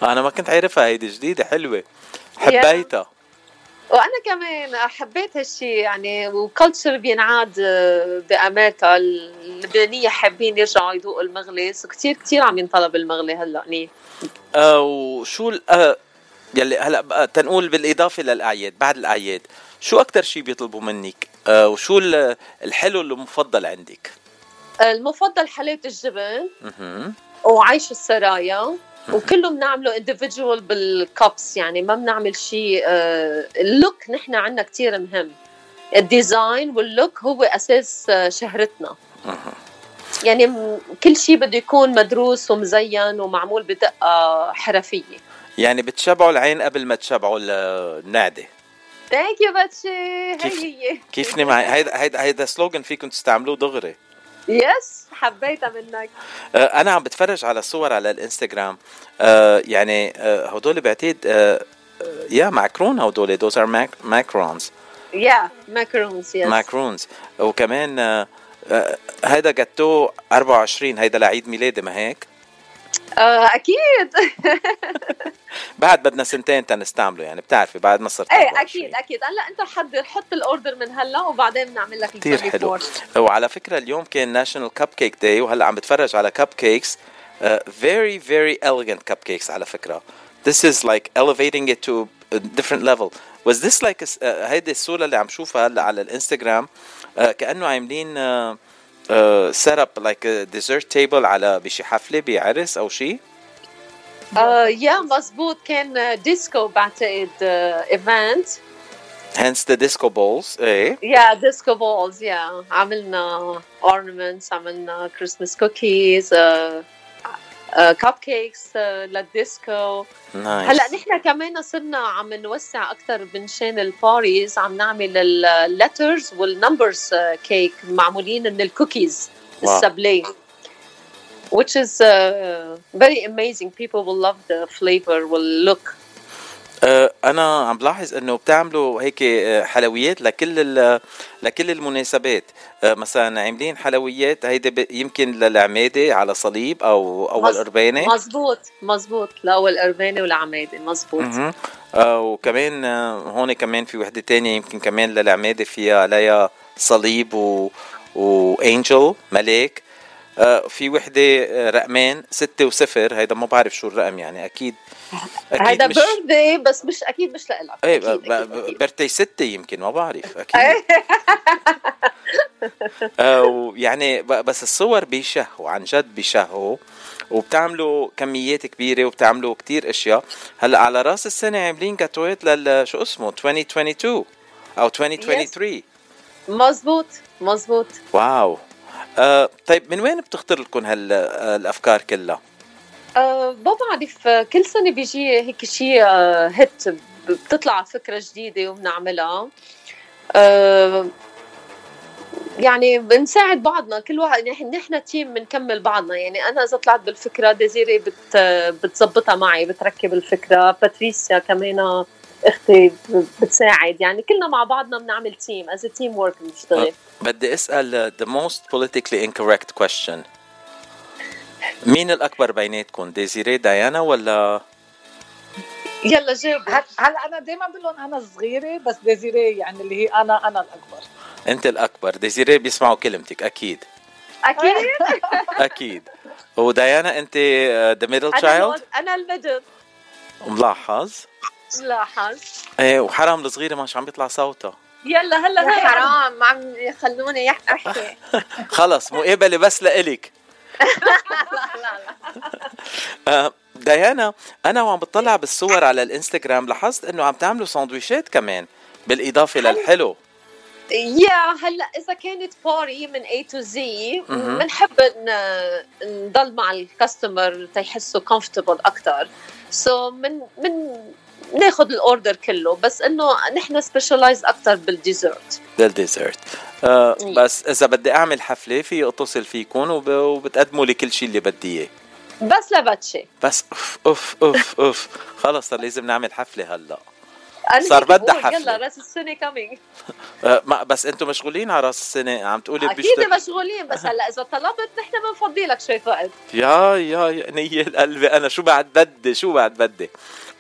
أنا ما كنت عارفها هيدي جديدة حلوة. حبيتها. وأنا كمان حبيت هالشي يعني و culture بينعاد آه، بامريكا اللبنانية حابين يرجعوا يذوقوا المغلي so كثير كثير عم ينطلب المغلي هلا ني. آه وشو ال- آه يلي هلا تنقول بالإضافة للأعياد بعد الأعياد شو أكثر شيء بيطلبوا منك؟ وشو ال- الحلو المفضل عندك؟ المفضل حلاوه الجبن وعيش السرايا. وكله بنعمله individual بال cups يعني ما بنعمل شيء آه، ال look نحن عنا كتير مهم. ال design وال look هو أساس آه، شهرتنا. يعني كل شيء بده يكون مدروس ومزين ومعمول بدقة حرفية. يعني بتشبعوا العين قبل ما تشبعوا ال- المعدة. thank you باتشي كيف- كيفني معي؟ هيدا هيدا هيدا slogan فيكم تستعملوه دغري. yes حبيتها منك. آه، أنا عم بتفرج على صور على الإنستغرام. آه، يعني آه، هدول بعتقد يا macaron هدول. those are macarons يا macarons yes macarons وكمان هيدا جاتو 24 هيدا لعيد ميلادي ما هيك؟ آه، أكيد. بعد بدنا سنتين تنستعمله يعني بتعرفي بعد ما صرت إيه أكيد أكيد. هلا أنت حضر حط ال order من هلا وبعدين بنعمل لك كثير حلو. 24. وعلى فكرة اليوم كان national cupcake day وهلأ عم بتفرج على cupcakes very very elegant cupcakes على فكرة. This is like elevating it to a different level. Was this like a, uh, هيدي الصورة اللي عم شوفها هلأ على الإنستغرام؟ uh, كأنه عاملين uh, set up like a dessert table على بشي حفله بعرس أو شيء آه يا مزبوط كان ديسكو بعتقد event hence the disco balls إيه yeah disco balls yeah عملنا ornaments عملنا Christmas cookies cupcakes للديسكو. nice هلأ نحن كمان صرنا عم نوسع أكثر من ال parties عم نعمل ال letters وال numbers cake معمولين من ال cookies wow. ال fr: sablé which is uh, very amazing. People will love the flavor will look آه، أنا عم بلاحظ إنه بتعملوا هيك آه، حلويات لكل ال- لكل المناسبات. آه، مثلا عاملين حلويات هيدي يمكن للعمادة على صليب أو أول قربانة. مزبوط مزبوط لأول قربانة والعماده مزبوط. آه، وكمان آه، هون كمان في وحدة تانية يمكن كمان للعمادة فيها عليها صليب و وانجل ملاك. آه، في وحدة آه، رقمان ستة وصفر. هيدا ما بعرف شو الرقم يعني. أكيد أكيد هيدا مش بيرثدي بس مش أكيد مش لإلك. أكيد، ب- أكيد، ب- أكيد. برتي ستة يمكن ما بعرف أكيد. آه، ويعني بس الصور بيشهوا عن جد بيشهوا. وبتعملوا كميات كبيرة وبتعملوا كتير أشياء. هلأ على رأس السنة عاملين جاتوات لل شو اسمه 2022 أو 2023 مزبوط مزبوط. واو. آه طيب من وين بتخطر لكم هالافكار كلها؟ أه ما بعرف آه، كل سنة بيجي هيك شيء أه هيت بتطلع فكرة جديدة وبنعملها أه يعني بنساعد بعضنا كل واحد نحن team بنكمل بعضنا. يعني أنا إذا طلعت بالفكرة ديزيري بتزبطها معي بتركب الفكرة. باتريسيا كمان أختي بتساعد. يعني كلنا مع بعضنا بنعمل team as teamwork بنشتغل. بدي أسأل the most politically incorrect question. مين الأكبر بيناتكم ديزيري ديانا ولا؟ يلا جاوب. هل- هلا أنا دائما بقول لهم أنا صغيرة؟ بس ديزيري يعني اللي هي أنا أنا الأكبر. أنت الأكبر. ديزيري بيسمعوا كلمتك أكيد. أكيد؟ أكيد. وديانا أنت the middle child أنا ال middle. ملاحظ. لاحظ إيه وحرام الصغيرة مش عم بيطلع صوتها يلا هلا يا هلا. حرام ما عم يخلوني يح- احكي خلص مقابله بس لإلك. آه، ديانا أنا وعم بطلع بالصور على الإنستغرام لاحظت إنه عم تعملوا سندويشات كمان بالإضافة للحلو. يا هلا إذا كانت party من A to Z مهم. بنحب نضل مع ال customer تيحسوا comfortable أكثر so من من ناخذ الأوردر كله بس إنه نحن specialize أكثر بال dessert. لل dessert آه إيه. بس إذا بدي أعمل حفلة في أتصل فيكم وب... وبتقدموا لي كل شيء اللي بدي إياه. بس لبتشي بس أوف أوف أوف أوف. خلص صار لازم نعمل حفلة هلأ. صار بدها بقول يلا. راس السنة كامينج آه ما بس أنتم مشغولين على راس السنة؟ عم تقولي أكيد بيشتغل مشغولين بس هلأ إذا طلبت نحن بنفضي لك شوي وقت يا يا يا نية قلبي أنا شو بعد بدي؟ شو بعد بدي؟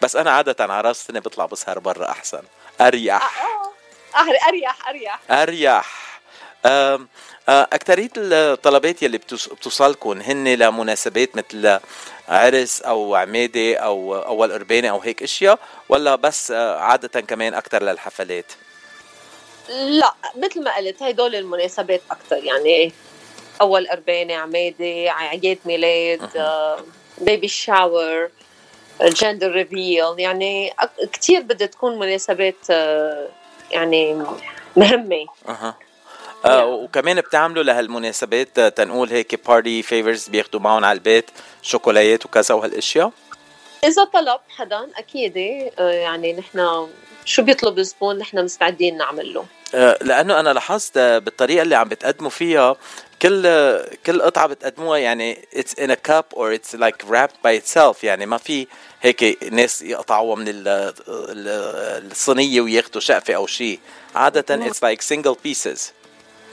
بس أنا عادة على راس السنة بطلع بسهر برا أحسن. أريح. أه- أريح أريح. أريح. أم، أه، أكترية الطلبات يلي بتوص- بتوصلكم هن لمناسبات مثل عرس أو عمادة أو أول قربانة أو هيك أشياء ولا بس أه، عادة كمان أكتر للحفلات؟ لا مثل ما قلت هدول المناسبات أكثر يعني أول قربانة عمادة اعياد ميلاد بيبي شاور جندر ريفيل يعني كثير بدها تكون مناسبات يعني مهمة. أها. أه وكمان بتعملوا لهالمناسبات أه، تنقول هيك party favors بياخدوا معهم على البيت شوكولايات وكذا وهالأشياء؟ إذا طلب حدا أكيد آه، يعني نحن شو بيطلب الزبون نحن مستعدين نعمل له. أه، لأنه أنا لاحظت بالطريقة اللي عم بتقدموا فيها كل كل قطعة بتقدموها يعني it's in a cup or it's like wrapped by itself يعني ما في هيك ناس يقطعوها من ال- ال- الصينية وياخدوا شقفة أو شيء. عادة it's like single pieces.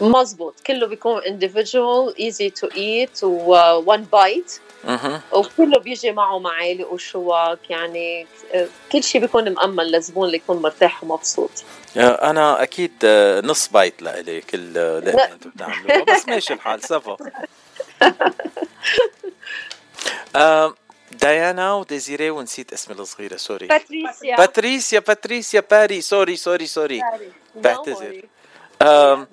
مزبوط. كله بيكون individual easy to eat و one bite. وكله بيجي معه معالق وشوك يعني آه، كل شيء بيكون مأمن للزبون اللي يكون مرتاح ومبسوط. أنا أكيد أه، نص بايت لإلي كل لقمه أنتم بتعملوها. بس ماشي الحال سفا أه، ديانا وديزيري ونسيت اسم الصغيرة سوري. باتريسيا. باتريسيا باتريسيا باري. sorry sorry sorry. بعتذر. أه،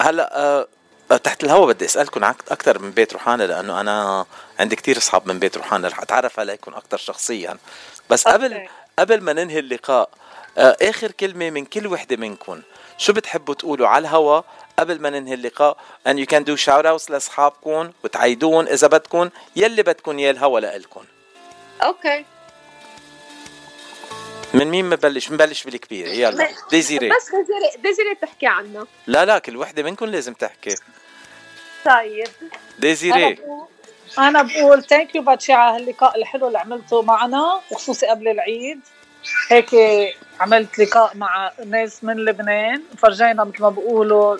هلا أه، أه، تحت الهوا بدي اسالكم أكثر من بيت روحانا لأنه أنا عندي كتير أصحاب من بيت روحانا رح أتعرف عليكم أكثر شخصيا. بس قبل okay. قبل ما ننهي اللقاء آخر كلمة من كل وحدة منكم شو بتحبوا تقولوا على الهوا قبل ما ننهي اللقاء؟ And you can do shout outs لاصحابكم وتعيدوهن إذا بدكم يلي بدكم يا الهوا لإلكم okay. من مين ببلش بنبلش بالكبير. يلا. ديزيري. بس ديزيري ديزيري تحكي عنه. لا لا كل وحدة منكم لازم تحكي. طيب. ديزيري. أنا بقول thank you باتشي على هاللقاء الحلو اللي عملته معنا وخصوصي قبل العيد. هيك عملت لقاء مع ناس من لبنان. فرجينا مثل ما بقولوا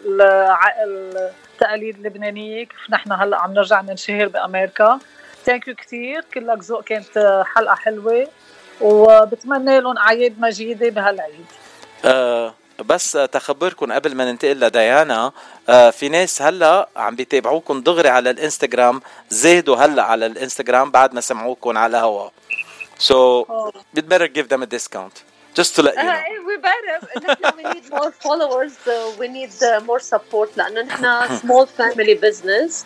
التقاليد اللبنانيه كيف نحن هلأ عم نرجع ننشهر بأمريكا. thank you كثير كلك ذوق كانت حلقة حلوة. وبتمنى لهم اعياد مجيدة بهالعيد. آه بس تخبركم قبل ما ننتقل لديانا آه في ناس هلأ عم بيتابعوكم دغري على الإنستغرام زادوا هلأ على الإنستغرام بعد ما سمعوكم على الهوا so you'd better give them a discount. Just to let you know. آه، إيه، we better. نحن we need more followers uh, we need uh, more support. لأنه نحن small family business.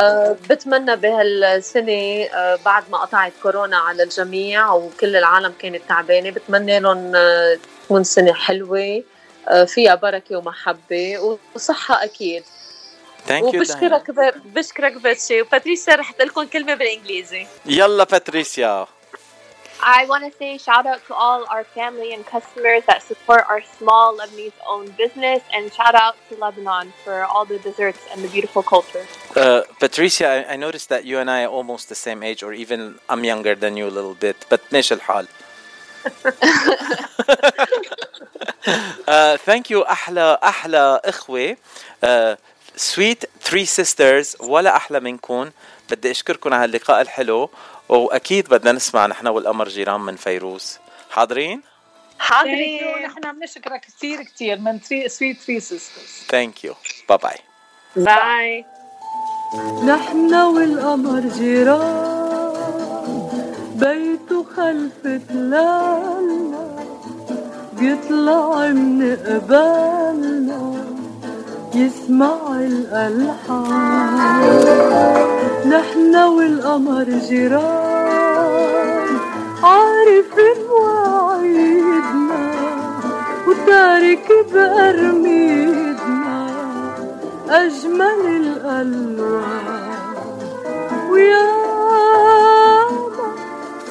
آه، بتمنى بهالسنة بعد ما قطعت كورونا على الجميع وكل العالم كانت تعبانة بتمنى لهم تكون سنة حلوة فيها بركة ومحبة وصحة أكيد. Thank you. وبشكرك بشكرك باتشي. وباتريسيا رح لكم كلمة بالإنجليزي. يلا باتريسيا. I want to say shout out to all our family and customers that support our small Lebanese owned business and shout out to Lebanon for all the desserts and the beautiful culture. Uh, Patricia, I, I noticed that you and I are almost the same age, or even I'm younger than you a little bit. But ماشي الحال. uh, thank you أحلى أحلى إخوة. Uh, sweet three sisters ولا أحلى منكم. بدي أشكركم على هاللقاء الحلو وأكيد بدنا نسمع نحن والقمر جيران من فيروز. حاضرين؟ حاضرين نحن بنشكرك كثير كثير من three sweet three sisters Thank you. Bye bye. bye نحن والقمر جيران بيته خلف تلالنا بيطلع من قبالنا يسمع الألحان. نحن والقمر جيران عارف مواعيدنا وتارك بأرميدنا أجمل الألوان. ويا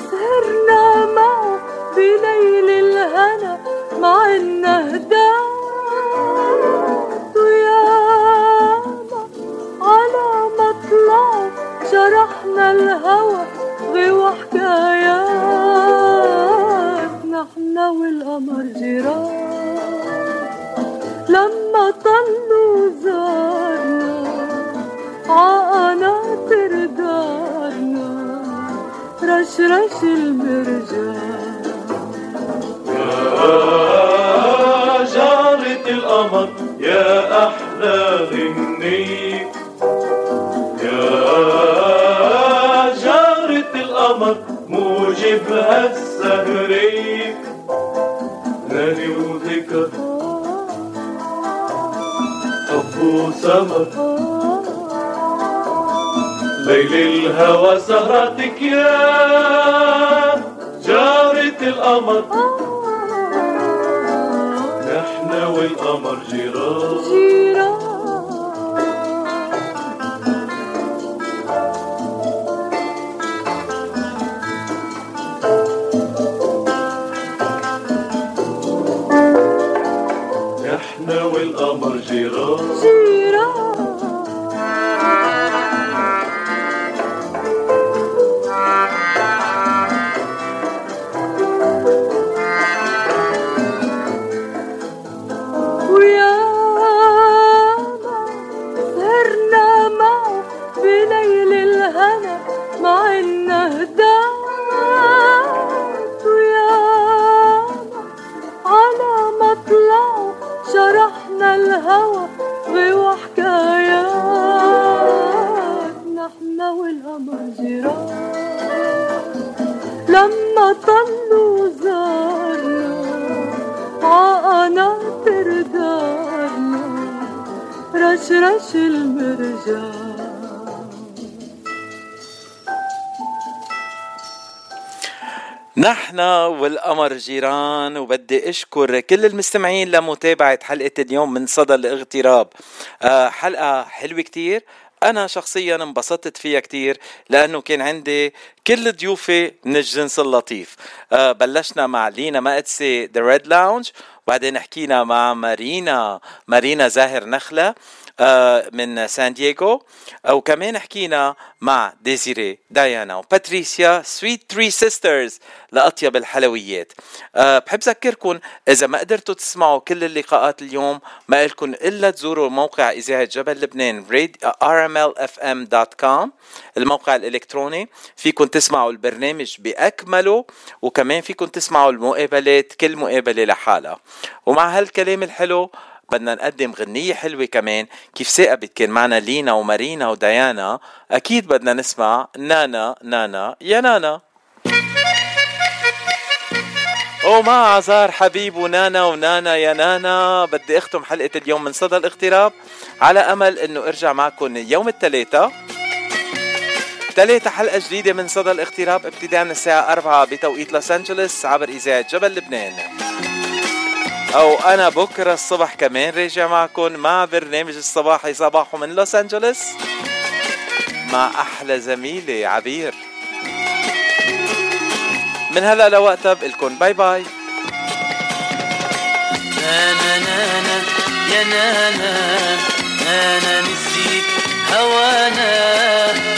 سهرنا معه بليل الهنا مع النهدات مطلعه شرحنا الهوى غوى حكايات نحن والقمر جيران لما طلوا زارنا عقناطر دارنا رشرش المرجان. يا جارة القمر يا أحلى غنية وذكر وسمر ليل الهوى سهرتك يا جارة القمر. نحن والقمر جيران. والقمر والقمر جيران وبدي أشكر كل المستمعين لمتابعة حلقة اليوم من صدى الاغتراب. آه، حلقة حلوة كتير. أنا شخصيا انبسطت فيها كتير لأنه كان عندي كل ضيوفي من الجنس اللطيف آه، بلشنا مع لينا مقدسي the red lounge وبعدين حكينا مع مارينا مارينا زاهر نخلة. آه، من سان دييغو. وكمان حكينا مع ديزيري ديانا وباتريسيا sweet three sisters لأطيب الحلويات. أه بحب ذكركم إذا ما قدرتوا تسمعوا كل اللقاءات اليوم ما إلكم إلا تزوروا موقع إذاعة جبل لبنان rmlfm.com الموقع الإلكتروني. فيكم تسمعوا البرنامج بأكمله وكمان فيكم تسمعوا المقابلات كل مقابلة لحالها. ومع هالكلام الحلو بدنا نقدم غنية حلوة كمان. كيف ثاقبت كان معنا لينا ومارينا وديانا. أكيد بدنا نسمع نانا نانا يا نانا. ومع عزار حبيب ونانا ونانا يا نانا بدي أختم حلقة اليوم من صدى الاغتراب على أمل إنه أرجع معكم يوم الثلاثاء ثلاثة حلقة جديدة من صدى الاغتراب ابتداء من الساعة 4 بتوقيت لوس أنجلوس عبر إذاعة جبل لبنان. أو أنا بكرة الصبح كمان راجع معكم مع برنامج الصباحي صباحو من لوس أنجلوس. مع أحلى زميلي عبير. من هلا لوقتها بقلكن باي باي. نانا نانا يا نانا نانا نسيت هوانا.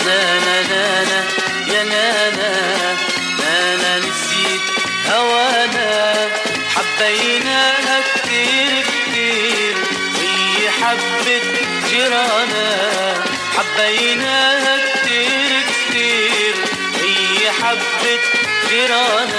نانا نانا يا نانا جيرانا حبيناها كتير كتير هي حبة جيرانا يا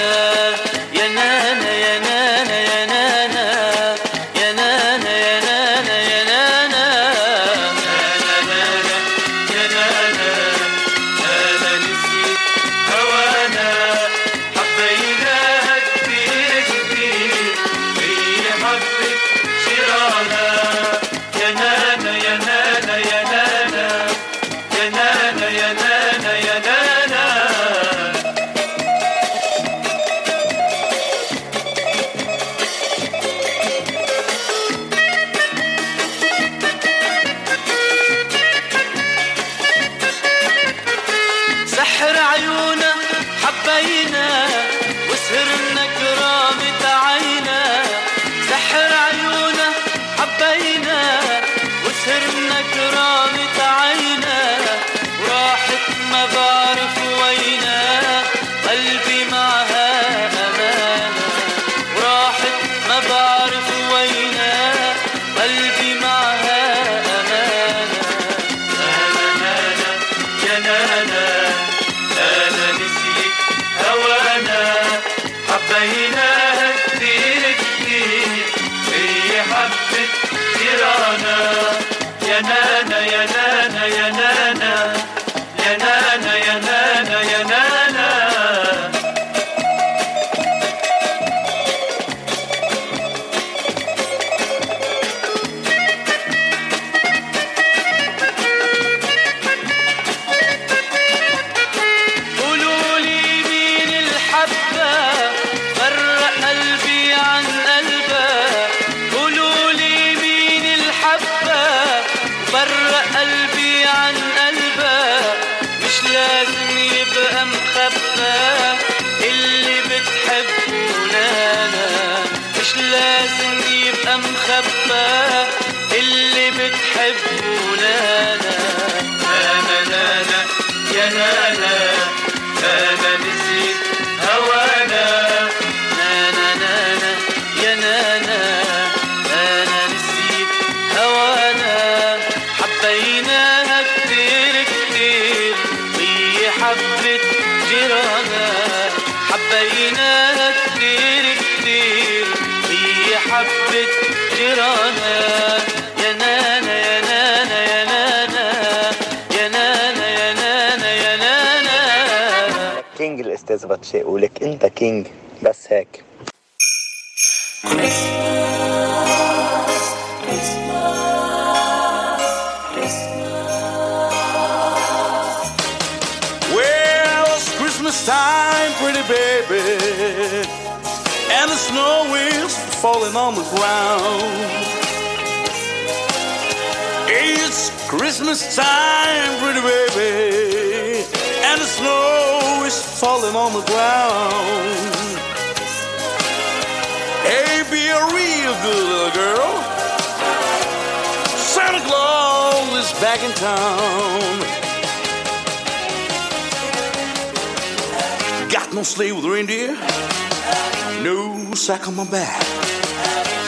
sack on my back.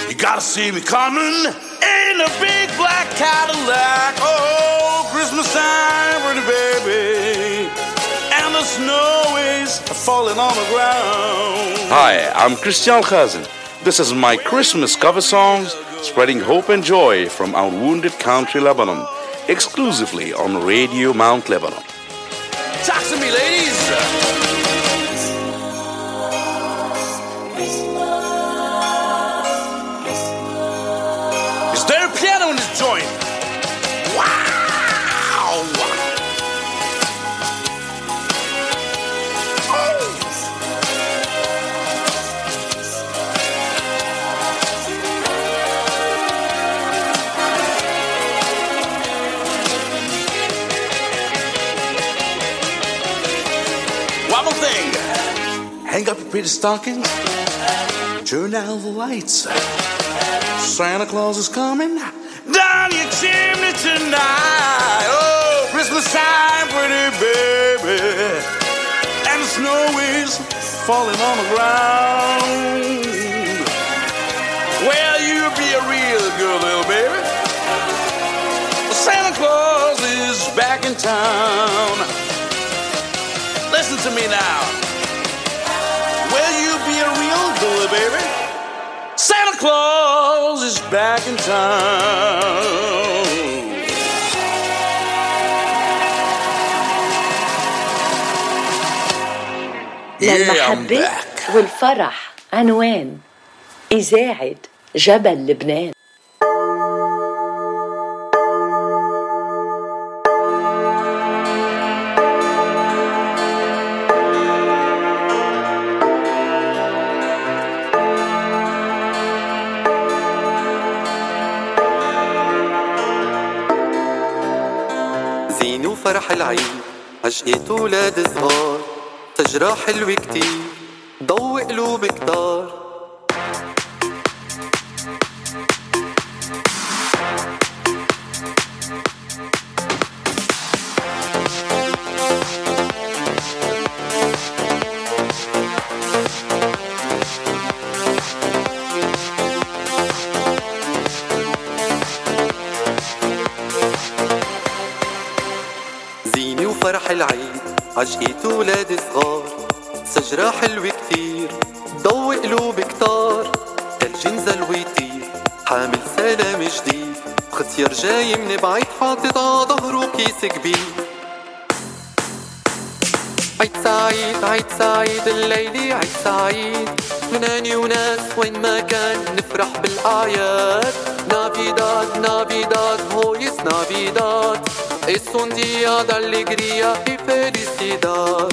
You gotta see me coming in a big black Cadillac. Oh, Christmas time, pretty baby. And the snow is falling on the ground. Hi, I'm Christian Khazin. This is my Christmas cover songs, spreading hope and joy from our wounded country Lebanon, exclusively on Radio Mount Lebanon. Pretty stockings. Turn down the lights. Santa Claus is coming down your chimney tonight. Oh, Christmas time, pretty baby. And the snow is falling on the ground. Well, you be a real good little baby. Santa Claus is back in town. Listen to me now. Back in town. للمحبة back. والفرح عنوان إذاعة جبل لبنان عشقة ولاد صغار شجرة حلوة كتير ضوء قلوب كتار عشقة ولاد صغار. شجرة حلوة كتير ضوء قلوب كتار. تلج نزل ويطير حامل سلام جديد. ختيار جاي من بعيد حاطط ع ظهره كيس كبير. عيد سعيد عيد سعيد الليلة عيد سعيد. مناني وناس وين ما كان نفرح بالأعياد. نافيداد نافيداد هويس نافيداد Es un día de alegría y felicidad.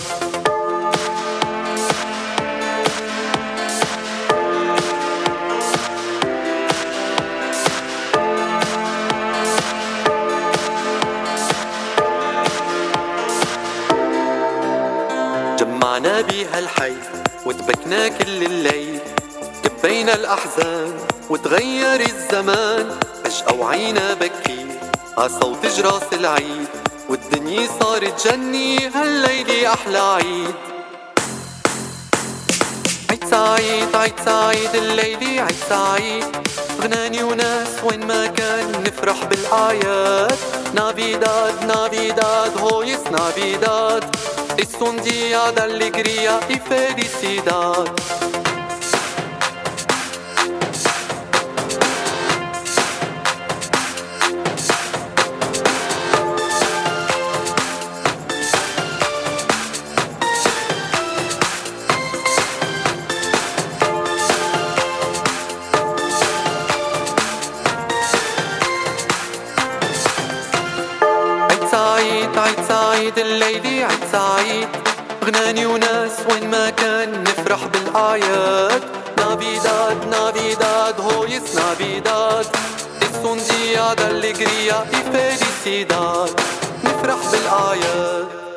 جمعنا بيها الحي وتبكنا كل الليل. كبينا الأحزان وتغير الزمان. فجأة وعينا بكي عصوت جراس العيد والدنيا صارت جني هالليلة أحلى عيد. عيد سعيد عيد سعيد الليلة عيد سعيد. غناني وناس وين ما كان نفرح بالأعياد. نافيداد نافيداد هويس día de alegría y felicidad. عيد سعيد غناني وناس وين ما كان نفرح بالأعياد نافيداد نافيداد es Navidad Es un día de نفرح بالأعياد